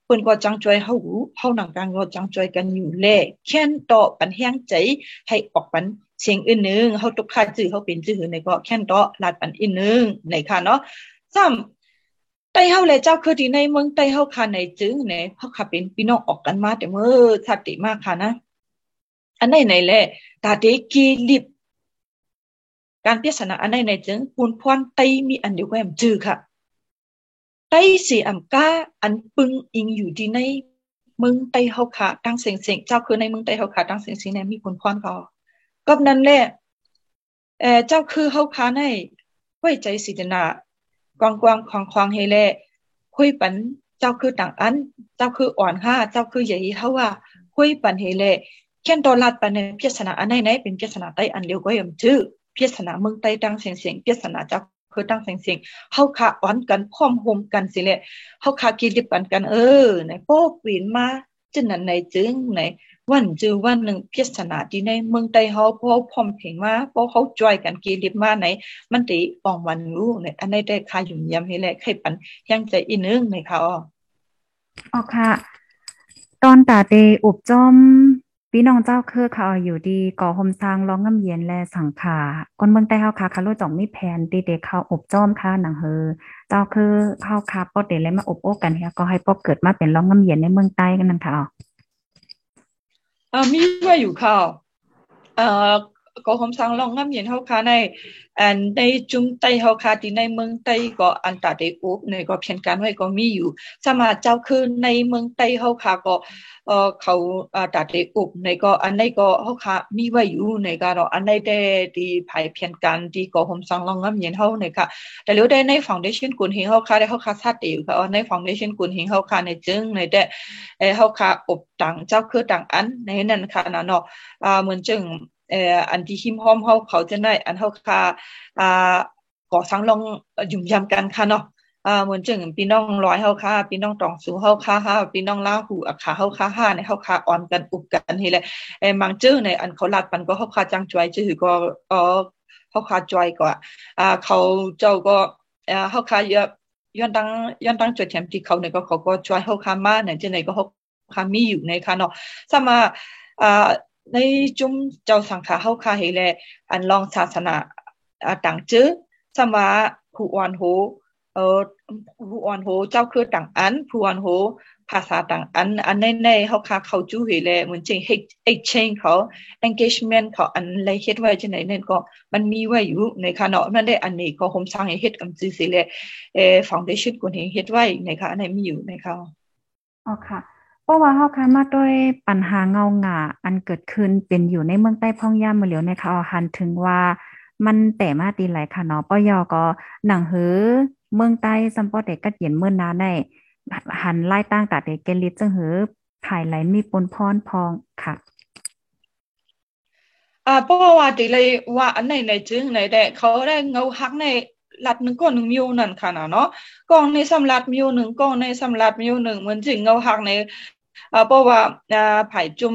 Speaker 2: เพิ่นก็จังจ้อยเฮาหูเฮาหนังกันก็จังจ้อยกันอยู่แลเขียนโตปันแห้งใจให้ออกปัน เสียงอื่นนึงเฮาตกค่าจื้อเฮาเป็นจื้อในก็แค่นตอลาดปันอีนึงในค่ะเนาะซ้ำไต้เฮาและเจ้าคือที่ในเมืองไต้เฮาค่ะในจื้อในเฮาค่ะเป็นพี่น้องออกกันมาแต่เมื่อชัดติมากค่ะนะอันไหนไหนแลตาเดกีลิบการพิจารณาอันไหนในจึงปูนพรไต้มีอันเดียวกันจื้อค่ะไต้สีอำกาอันปึงอิงอยู่ที่ในเมืองไต้เฮาค่ะตั้งเสียงเสียงเจ้าคือในเมืองไต้เฮาค่ะตั้งเสียงเสียงในมีผลพรเขา ก็นั่นแหละเอ่อเจ้าคือเฮาคาในไว้ใจสิจนากวางๆของๆให้แลคุยปันเจ้าคือต่างอัน เจ้าคืออ่อนห้าเจ้าคือใหญ่เฮาว่าคุยปันให้แลแค่นตอลัดปันในพิจารณาอันไหนไหนเป็นพิจารณาใต้อันเร็วก็ยมชื่อพิจารณาเมืองใต้ตั้งเสียงเสียงพิจารณาเจ้าคือตั้งเสียงเสียงเฮาคาอ่อนกันพร้อมโฮมกันสิแหละเฮาคากินดิบกันกันเออในโป๊ปีนมาจึงนั้นในจึงใน วันจือวันหนึ่งพิศนาที่ในเมืองไต้เฮาพอพร้อมเพงมาพอเขาจอยกันกีริบมาในมันติปองวันรู้ในอันใดได้คาอยู่ยำให้แหลใครปันยังใจอีนึงในค่ะ
Speaker 1: อ๋อค่ะ ตอนตาเตอุบจอมพี่น้องเจ้าคือเขาอยู่ดีก่อหมสร้างร้องง้ำเย็นและสังขาคนเมืองใต้เฮาค่ะคารู้จ่องมีแผนตีเด็กเขาอบจอมค่ะหนังเฮอเจ้าคือเฮาค่ะปอดเด็กเลยมาอบโอ้กันเฮียก็ให้ปอเกิดมาเป็นร้องง้ำเย็นในเมืองใต้กันนั่นค่ะ
Speaker 2: อ่ามีว่าอ ยู่ค่ะเอ่อก็คมสังลองง้ำเย็นเฮาค่ะในอันในจุมไต้เฮาค่ะที่ในเมืองใต้ก็อันตาได้อุบในก็เพียงการไว้ก็มีอยู่ สมาเจ้าคือในเมืองใต้เฮาค่ะก็เอ่อเขาอ่าตาได้อุบในก็อันในก็เฮาค่ะมีไว้อยู่ในก็เนาะอันในได้ที่ภายเพียงการที่ก็คมสังลองง้ำเย็นเฮาในค่ะแต่แล้วได้ในฟาวเดชั่นกุนเฮงเฮาค่ะได้เฮาค่ะซัดอยู่ค่ะในฟาวเดชั่นกุนเฮงเฮาค่ะในจึงในได้เอเฮาค่ะอบตังเจ้าคือตังอันในนั้นค่ะเนาะอ่าเหมือนจึง อ่ออันที่หิมหอมเฮาเขาจะได้อันเฮาค่ะอ่าก่อสร้างลงยุ่มยำกันค่ะเนาะอ่าเหมือนจึงพี่น้องร้อยเฮาค่ะพี่น้องตองสูเฮาค่ะฮะพี่น้องลาหูอักขาเฮาค่ะฮะในเฮาค่ะอ่อนกันอุบกันนี่แหละเอ่อมังจื้อในอันเขาลาดปันก็เฮาค่ะจังจวยจื้อก็เออเฮาค่ะจอยก็อ่าเขาเจ้าก็เอ่อเฮาค่ะเยอะย้อนตั้งย้อนตั้งจุดแถมที่เขาเนี่ยก็เขาก็จอยเฮาค่ะมาเนี่ยจังได๋ก็เฮาค่ะมีอยู่ในค่ะเนาะสมาอ่า ในจุมเจ้าสังขาเฮาคาเฮแลอันลองศาสนาต่างจื้อสมาผู้อ่อนโหเอ่อผู้อ่อนโหเจ้าคือต่างอันผู้อ่อนโหภาษาต่างอันอันในในเฮาคาเขาจู้เฮแลเหมือนจริง exchange เขา engagement เขาอันไรเฮ็ดไว้จังได๋นั่นก็มันมีไว้อยู่ในค่ะเนาะมันได้อันนี้ก็ผมสร้างให้เฮ็ดกำจื้อสิแลเอ่อ foundation คนเฮ็ดไว้ในค่ะอันนี้มีอยู่ในค่ะ
Speaker 1: อ๋อค่ะ ราะว่าเฮาค่ะมาด้วยปัญหาเงาหงาอันเกิดขึ้นเป็นอยู่ในเมืองใต้พ่องย่ามมาเหลียวในค่ะหันถึงว่ามันแต่มาตีไหลค่ะเนาะปยอก็หนังหือเมืองใต้ซัมปอเด็กกัดเย็นเมื่อนาในหันไล่ตั้งตาเด็กเกลิตจังหือภายไหลมีปนพรพองค่ะ
Speaker 2: อ่าเพราะว่าตีเลยว่าอันไหนในจึงไหนแต่เขาได้เงาหักในลัดหนึ่งก้อนหนึ่งมิวนั่นค่ะเนาะกองในสำลัดมิวหนึ่งกองในสำลัดมิวหนึ่งเหมือนจึงเงาหักใน เพราะว่าผายจุ่ม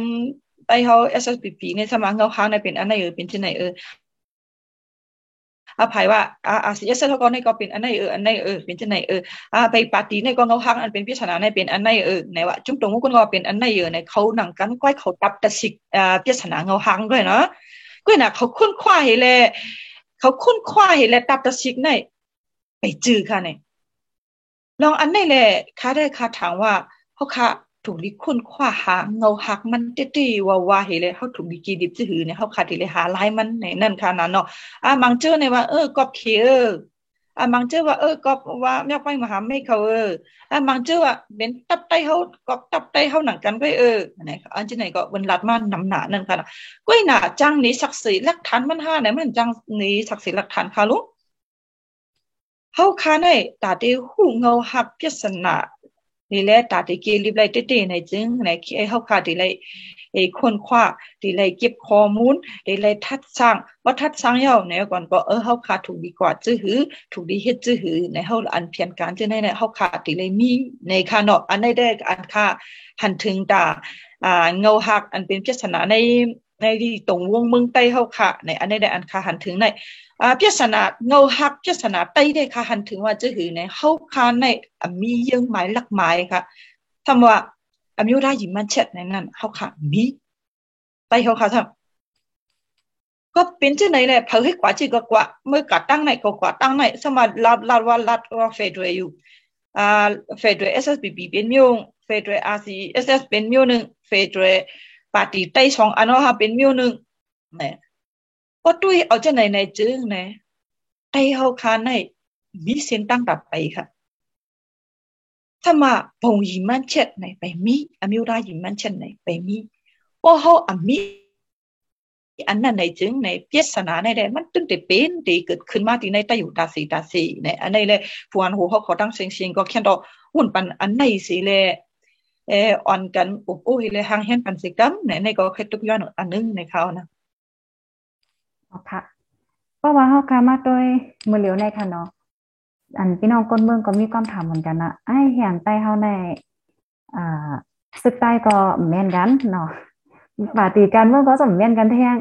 Speaker 2: ไปเขา SSPP ในสมัครเงาค้างในเป็นอันไหนเออเป็นที่ไหนเอออาภัยว่าอาอาสิเอสเท่าก็ในก็เป็นอันไหนเอออันไหนเออเป็นที่ไหนเอออาไปปาร์ตี้ในก็เงาค้างอันเป็นพิจารณาในเป็นอันไหนเออในว่าจุ่มตรงมุกก็เป็นอันไหนเออในเขาหนังกันก้อยเขาตับตะสิกอ่าพิจารณาเงาค้างด้วยเนาะก้อยน่ะเขาคุ้นคว้าเห้เลยเขาคุ้นคว้าเห้เลยตับตะสิกในไปจื้อค่ะเนี่ยลองอันไหนแหละค่าได้ค่าถามว่าเขาค่ะ ถูกลิคุณคว้าหาเงาหักมันเตี้ๆว่าว่าเฮเลยเฮาถูกดีกีดิบจะหือเนี่ยเฮาขาดที่เลยหาลายมันในนั่นค่ะนั่นเนาะอ่ามังเจอในว่าเออกอบเขียอ่ามังเจอว่าเออกอบว่าแม่ไปมหาไม่เขาเอออ่ามังเจอว่าเป็นตับไตเฮากอบตับไตเฮาหนังกันก็เออไหนอันที่ไหนก็บนลัดมันนำหนานั่นค่ะก้อยหนาจังนี้ศักดิ์ศรีหลักฐานมันห้าไหนมันจังนี้ศักดิ์ศรีหลักฐานค่ะลุงเฮาคาในตาเตหูเงาหักพิศนา นี่แหละตาตีเกลิบไลเตเตในจึงในไอ้เฮาค่ะตีไลเอ้คนคว้าตีไลเก็บข้อมูลตีไลทัดสร้างว่าทัดสร้างเฮาในก่อนก็เออเฮาค่ะถูกดีกว่าจื้อหือถูกดีเฮ็ดจื้อหือในเฮาอันเพียนการจื้อในในเฮาค่ะตีไลมีในค่ะเนาะอันได้ได้อันค่ะหันถึงตาอ่าเงาหักอันเป็นพิศนาในในที่ตรงวงเมืองใต้เฮาค่ะในอันได้ได้อันค่ะหันถึงใน 啊，别说那欧黑，别说那北的，他很听话之后呢，好看呢，啊，米要买辣买ค่ะทำว่าอามิวได้ยินมันเช็ดในนั้นเขาค่ะมีไปเขาค่ะทำก็เป็นเช่นไรเลยเผยให้กว่าจีก็กว่าเมื่อกัดตั้งไหนก็กว่าตั้งไหนสมารลาลาว่าลาว่าเฟดเรอยู่อ่าเฟดเรเอสเอสบีบีเป็นมิวเฟดเรอาร์ซีเอสเอสเป็นมิวหนึ่งเฟดเรปาร์ตี้ใต้ชองอันนั้นเป็นมิวหนึ่งเนี่ย ก็ด้วยเอาจะไหนไหนจึงเนี่ยไต้เฮาคาในมีเส้นตั้งตัดไปค่ะถ้ามาบงยิมันเช็ดไหนไปมีอมิวรายิมันเช็ดไหนไปมีพอเขาอมีอันนั้นในจึงในเพียสนาในใดมันตึงแต่เป็นตีเกิดขึ้นมาที่ในตาอยู่ตาสีตาสีในอันในเลยผู้อันหูเขาขอตั้งเสียงเสียงก็แค่ดอกหุ่นปันอันในสีเลยเอออ่อนกันอุบอุ้ยเลยหางเห็นปันสิกัมในในก็แค่ตุกย้อนอันนึงในเขานะ
Speaker 1: ค่ะเพราะว่าเขากามาโดยมือเหลียวในค่ะเนาะอันพี่น้องก้นเมืองก็มีความถามเหมือนกันนะไอ้เหียนใต้เฮาในอ่าสึกใต้ก็แม่นกันเนาะปาตีการเมื่อก็สมแม่นกันแท้ง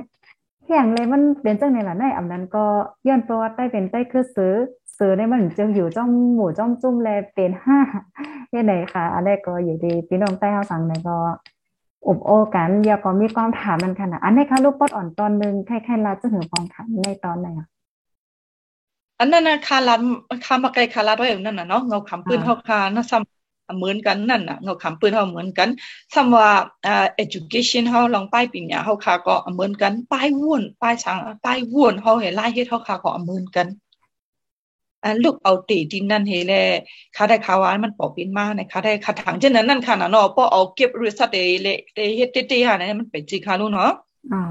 Speaker 1: แห้งเลยมันเป็นจังได๋ล่ะในอำนั้นก็ย้อนประวัติใต้เป็นใต้คือซื้อซื้อได้มันจึงอยู่จ้อมหมู่จ้อมจุ้มแลเป็นห้าเฮ็ดไหนค่ะอันแรกก็อยู่ดีพี่น้องใต้เฮาสังในก็ อบโอกันยาก็มีความถามมันค่ะนะอันนี้ค่ะลูกปอดอ่อนตอนนึงใครๆลาจะหือฟองถามในตอนไหนอะ
Speaker 2: อันนั้นนะคาลันคามาไกลคาลาด้วยนั่นน่ะเนาะเงาขำปืนเฮาคานะซ้ำเหมือนกันนั่นน่ะเงาขำปืนเฮาเหมือนกันซ้ำว่าอ่า education เฮาลองป้ายปัญญาเฮาคาก็เหมือนกันป้ายวุ่นป้ายสังป้ายวุ่นเฮาเห็นลายเฮ็ดเฮาคาก็เหมือนกัน อันลูกเอาตีดินนั่นเฮแลคาได้คาวานมันปอปินมาในคาได้คาถังเช่นนั้นนั่นค่ะนะเนาะปอเอาเก็บริษัทเดเลเดเฮ็ดเตๆหานะมันเป็นจีคาลูเนาะอ๋อ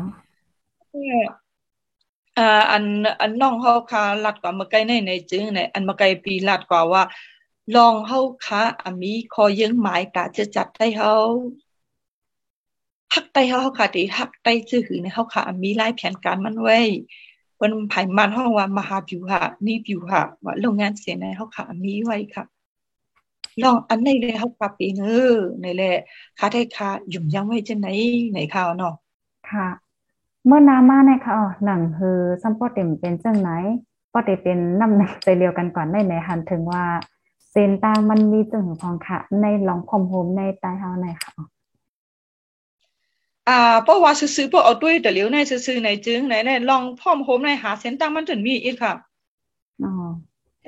Speaker 2: อ่าอันอันน้องเฮาคาลัดกว่ามาไกลในในจึงในอันมาไกลปีลัดกว่าว่า ลองเฮาคาอามีคอยังหมายกะจะจัดให้เฮาฮักไตเฮาเฮาคาติฮักไตจื้อหือในเฮาคาอามีหลายแผนการมันไว้ เปิ้นภายมันเฮาว่ามหาวิวหะนี่วิวหะว่าโรงงานเสียในเฮาคาอามีไว้ค่ะลองอันในเลยเฮาคาปีเนอในแหละคาได้คายุ่มยังไว้จังไหนในข่าวเนาะ
Speaker 1: ค่ะ เมื่อนามาในค่ะอ๋อหนังคือซัมปอเต็มเป็นจังไหนปอเตเป็นน้ำหนักใจเรียวกันก่อนในในหันถึงว่าเส้นต่างมันมีจึงของค่ะ ในลองคอมโฮมในใต้เฮาในค่ะ
Speaker 2: อ่าเพราะว่าซื้อๆเพราะเอาด้วยแต่เลียวในซื้อๆในจึงในในลองพร้อมโฮมในหาเส้นต่างมันถึงมีอีกค่ะอ๋อ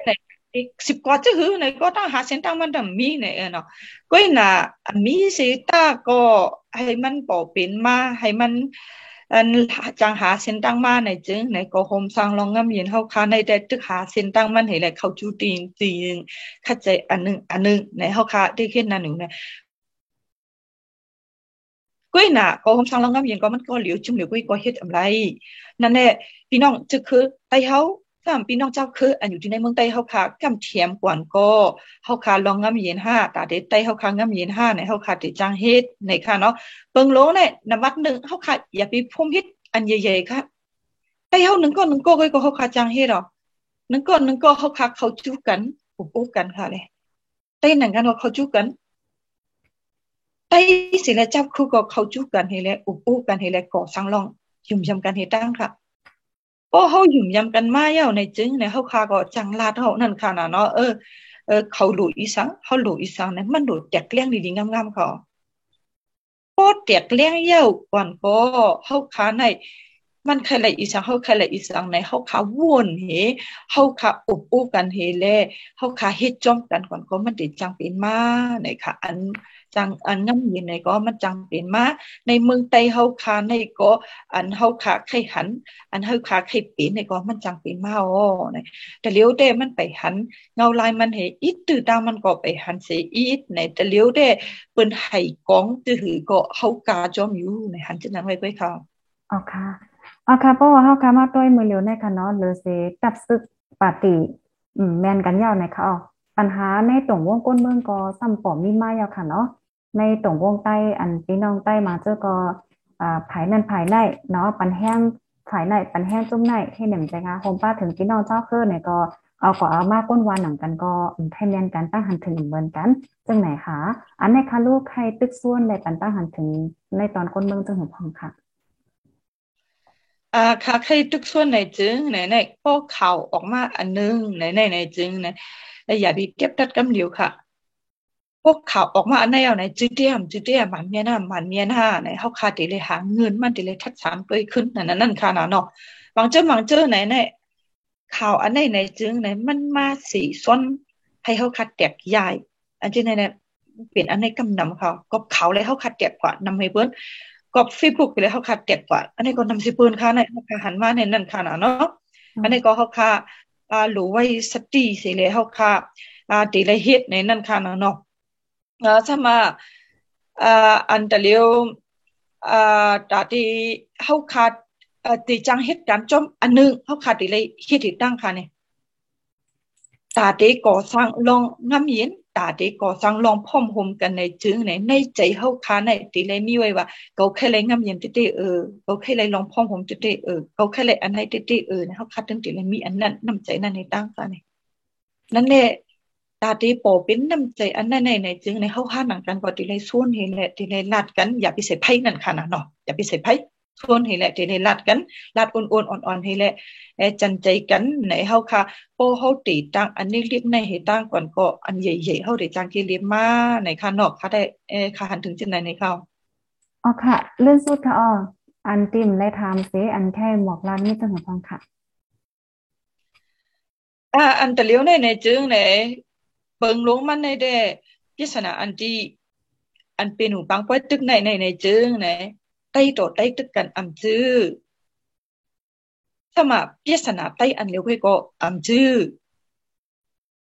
Speaker 2: ในอีกสิบกว่าจะหือในก็ต้องหาเส้นต่างมันถึงมีในเนาะก็น่ะมีสิตาก็ให้มันปอเป็นมาให้มันอันจังหาเส้นตั้งมาในจึงในก็โฮมสร้างลองงามเย็นเฮาคาในแต่ตึกหาเส้นตั้งมันให้แหละเขาจูตีนตีนเข้าใจอันนึงอันนึงในเฮาคาได้เฮ็ดนั่นหนึ่งเนี่ย กุ้ยน่ะก็โฮมสร้างลองงามเย็นก็มันก็เหลียวจุ่มเหลียวกุ้ยก็เฮ็ดอะไรนั่นแหละพี่น้องจะคือไตเฮาสามพี่น้องเจ้าคืออันอยู่ที่ในเมืองใต้เฮาค่ะกำเทียมกวนก็เฮาค่ะลองงามเย็น5ตาเดใต้เฮาค่ะงามเย็น5ในเฮาค่ะติจังเฮ็ดในค่ะเนาะเปิงโลเนี่ยนำวัดนึงเฮาค่ะอย่าไปพุ่มเฮ็ดอันใหญ่ๆค่ะใต้เฮานึงก็นึงก็ก็เฮาค่ะจังเฮ็ดหรอนึงก็นึงก็เฮาค่ะเขาจู้กันอุบอุบกันค่ะเลยใต้นั่นกันว่าเขาจู้กัน ใต้สิและจับคู่ก็เขาจู้กันให้แลอุบอุบกันให้แลก่อสร้างลองยุ่มยำกันให้ตั้งค่ะพราะเขาหยุ่มยำกันมาเย้าในจึงในเขาคาก็จังลาดเขานั่นค่ะนะเนาะเออเออเขาหลุอีสังเขาหลุอีสังนี่ยมันหลุแตกเลี้ยงดีๆงามๆเขาพอแตกเลี้ยงเย้าก่อนก็เขาคาในมันใครละอีสังเขาใครละอีสังในเขาขาวนเหเขาขาอุบอู้กันเฮแลเขาขาเฮ็ดจ้อมกันก่อนก็มันติดจังเป็นมาในค่ะอัน จังอันงำยินในก็มันจังเป็นมาในเมืองไต้เฮาคาในก็อันเฮาคาไข่หัน อันเฮาคาไข่เป็นในก็มันจังเป็นมาอ๋อแต่เลี้ยวเด้มันไปหัน เงาลายมันเฮอีตตื้อตามันก็ไปหันเสียอีตในแต่เลี้ยวเด้เปิ้นไห้กองตื้อหือก็เฮากาจอมอยู่ในหันจังนั้นไว้ก้อยค่ะ
Speaker 1: อ๋อค่ะอ๋อค่ะเพราะว่าเฮาคามาต้วยมือเลียวในค่ะเนาะหรือเสตับซึกปาติอืมแม่นกันยาวในค่ะอ๋อปัญหาในตรงวงก้นเมืองก็ซ้ำปอมีมายาวค่ะเนาะ ในตรงวงใต้อันพี่น้องใต้มาเจอก็อ่าภายนั่นภายในเนาะปันแห้งภายในปันแห้งจุ่มในให้หนึ่งใจคะโฮมป้าถึงพี่น้องเจ้าคือเนี่ยก็เอาก็เอามาก้นวานหนังกันก็ให้แมนกันตั้งหันถึงเหมือนกันจังไหนคะอันในคะลูกใครตึกส่วนในปันตั้งหันถึงในตอนก้นเมืองจังหัวพองค่ะ
Speaker 2: อ่าค่ะใครตึกส่วนในจึงไหนในก็เข่าออกมาอันนึงไหนในในจึงไหนอย่าไปเก็บตัดกำเหลียวค่ะ พวกข่าวออกมาอันไหนเอาไหนจืดเดียมจืดเดียมมันเมียหนะมันเมียหนะไหนเขาคาติเลยหาเงินมันติเลยทัดสามตัวขึ้นนั่นนั่นค่ะนะเนาะบางเจ้าบางเจ้าไหนไหนข่าวอันไหนไหนจึงไหนมันมาสีส้นให้เขาคัดแตกใหญ่อันที่ไหนเนี่ยเปลี่ยนอันไหนกำนำเขาก็เขาเลยเขาคัดแตกกว่านำให้เบิ้ลก็ฟีบุกไปเลยเขาคัดแตกกว่า อันนี้ก็นำสิเปิ้นค่ะในเขาหันมาในนั่นค่ะนะเนาะอันนี้ก็เขาค่ะอ่าหลูไว้สติสิเลยเขาค่ะอ่าตีละเฮ็ดในนั่นค่ะนะเนาะ sama uh, antaliu uh, tadi hau khat uh, ti chang het kan chom anu hau khat ti lei hit ti tang kha ne ta te ko sang long ngam yin ta te ko sang long phom hum kan nei ching nei nei chai hau kha nei ti lei mi wai wa ko khe lei ngam yin ti ti ơ ko khe lei long phom hum ti ti ơ ko khe lei an hai ti ti ơ ne hau khat tin ti lei mi an nan nam chai nan nei tang kha ne nan ne ตาตีโปเป็นน้ำใจอันนั้นในในจึงในเข้าข้าหนังกันก็ตีเลยส่วนเห็นแหละตีเลยลัดกันอย่าไปเสพไพ่นั่นค่ะนะเนาะอย่าไปเสพไพ่ส่วนเห็นแหละตีเลยลัดกันลัดอ่อนๆอ่อนๆเห็นแหละเอจันใจกันในเข้าค่ะโปเข้าตีตั้งอันนี้เรียบในเหตุตั้งก่อนก็อันใหญ่ๆเข้าได้จังที่เรียบมาในค่ะนอกค่ะได้เอค่ะหันถึงจังไหนในเข้า
Speaker 1: อ๋อค่ะเรื่องสุดค่ะอ๋ออันติมและทามเสอันแค่หมอกลานนี่จังหวะฟังค่ะ
Speaker 2: อ่าอันตะเลียวในในจึงใน เปิงลงมันในเดพิศนาอันที่อันเป็นหูปังป้อยตึกในในในจึงในไต้ต่อไต้ตึกกันอำจื้อถ้ามาพิศนาไต้อันเลียวก็อำจื้อ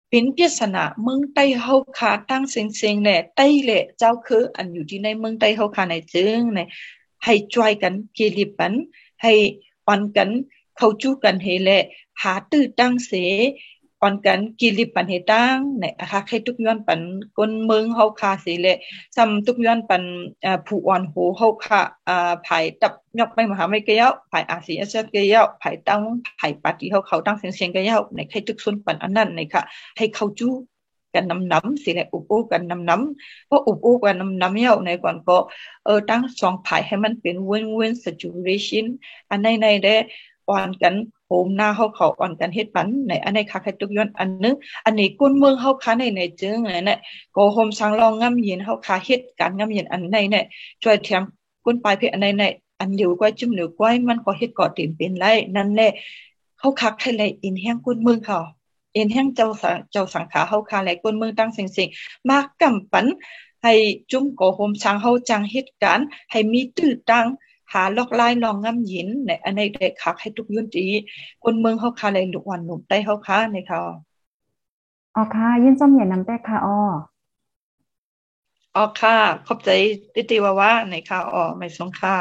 Speaker 2: เป็นพิศนาเมืองไต้เฮาคาตั้งเสียงเนี่ยไต้แหละเจ้าคืออันอยู่ที่ในเมืองไต้เฮาคาในจึงในให้ช่วยกันเกลิปันให้ปันกันเขาจู้กันเฮแหละหาตื้อตั้งเส ออนกันกิลิปันเฮตังในอาคาใครทุกย้อนปันก้นเมืองเฮาคาสิเลซัมทุกย้อนปันอ่ผู้อ่อนโหเฮาคาอ่าภายตับยกไปมหาวิทยาลัยภายอาเซียนเกยาภายตั้งภายปฏิเฮาเขาตั้งเสียงเสียงเกยาในใครทุกส่วนปันอันนั้นในค่ะให้เข้าจู้กันนำน้ำสิแหละอุบอุกันนำน้ำเพราะอุบอุกันนำน้ำเยาในก่อนก็เออตั้งสองภายให้มันเป็น win-win situation อันในในได้ อ่อนกันโฮมหน้าเฮาเขาอ่อนกันเฮ็ดปันในอันในคักให้ทุกย้อนอันนึงอันนี้กุนเมืองเฮาคาในในจึงเนี่ยก็โฮมสังรองงำยินเฮาคาเฮ็ดการงำยินอันในเนี่ยช่วยแถมกุนปลายเพอันในในอันเดียวกว่าจุ่มเหนือกว่ามันก็เฮ็ดก่อติมเป็นไรนั่นแหละเขาคักให้เลยอินแห้งกุนเมืองเขาเอ็นแห้งเจ้าสังเจ้าสังขาเฮาคาแลกุนเมืองตั้งสิงๆมากกำปันให้จุ่มโกโฮมช้างเฮาจังเหตุการให้มีตื้อตัง หาลอกลายลองงำหยินในอันในได้คักให้ทุกยุนตีคนเมืองเฮาคาเลยลูกวันหนุ่มใต้เฮาคาในค่ะ
Speaker 1: อ๋อค่ะยินจอมอย่านำแต่ค่ะอ๋อ
Speaker 2: อ๋อค่ะ ขอบใจติติว่าว่าในค่ะอ๋อไม่สงค่ะ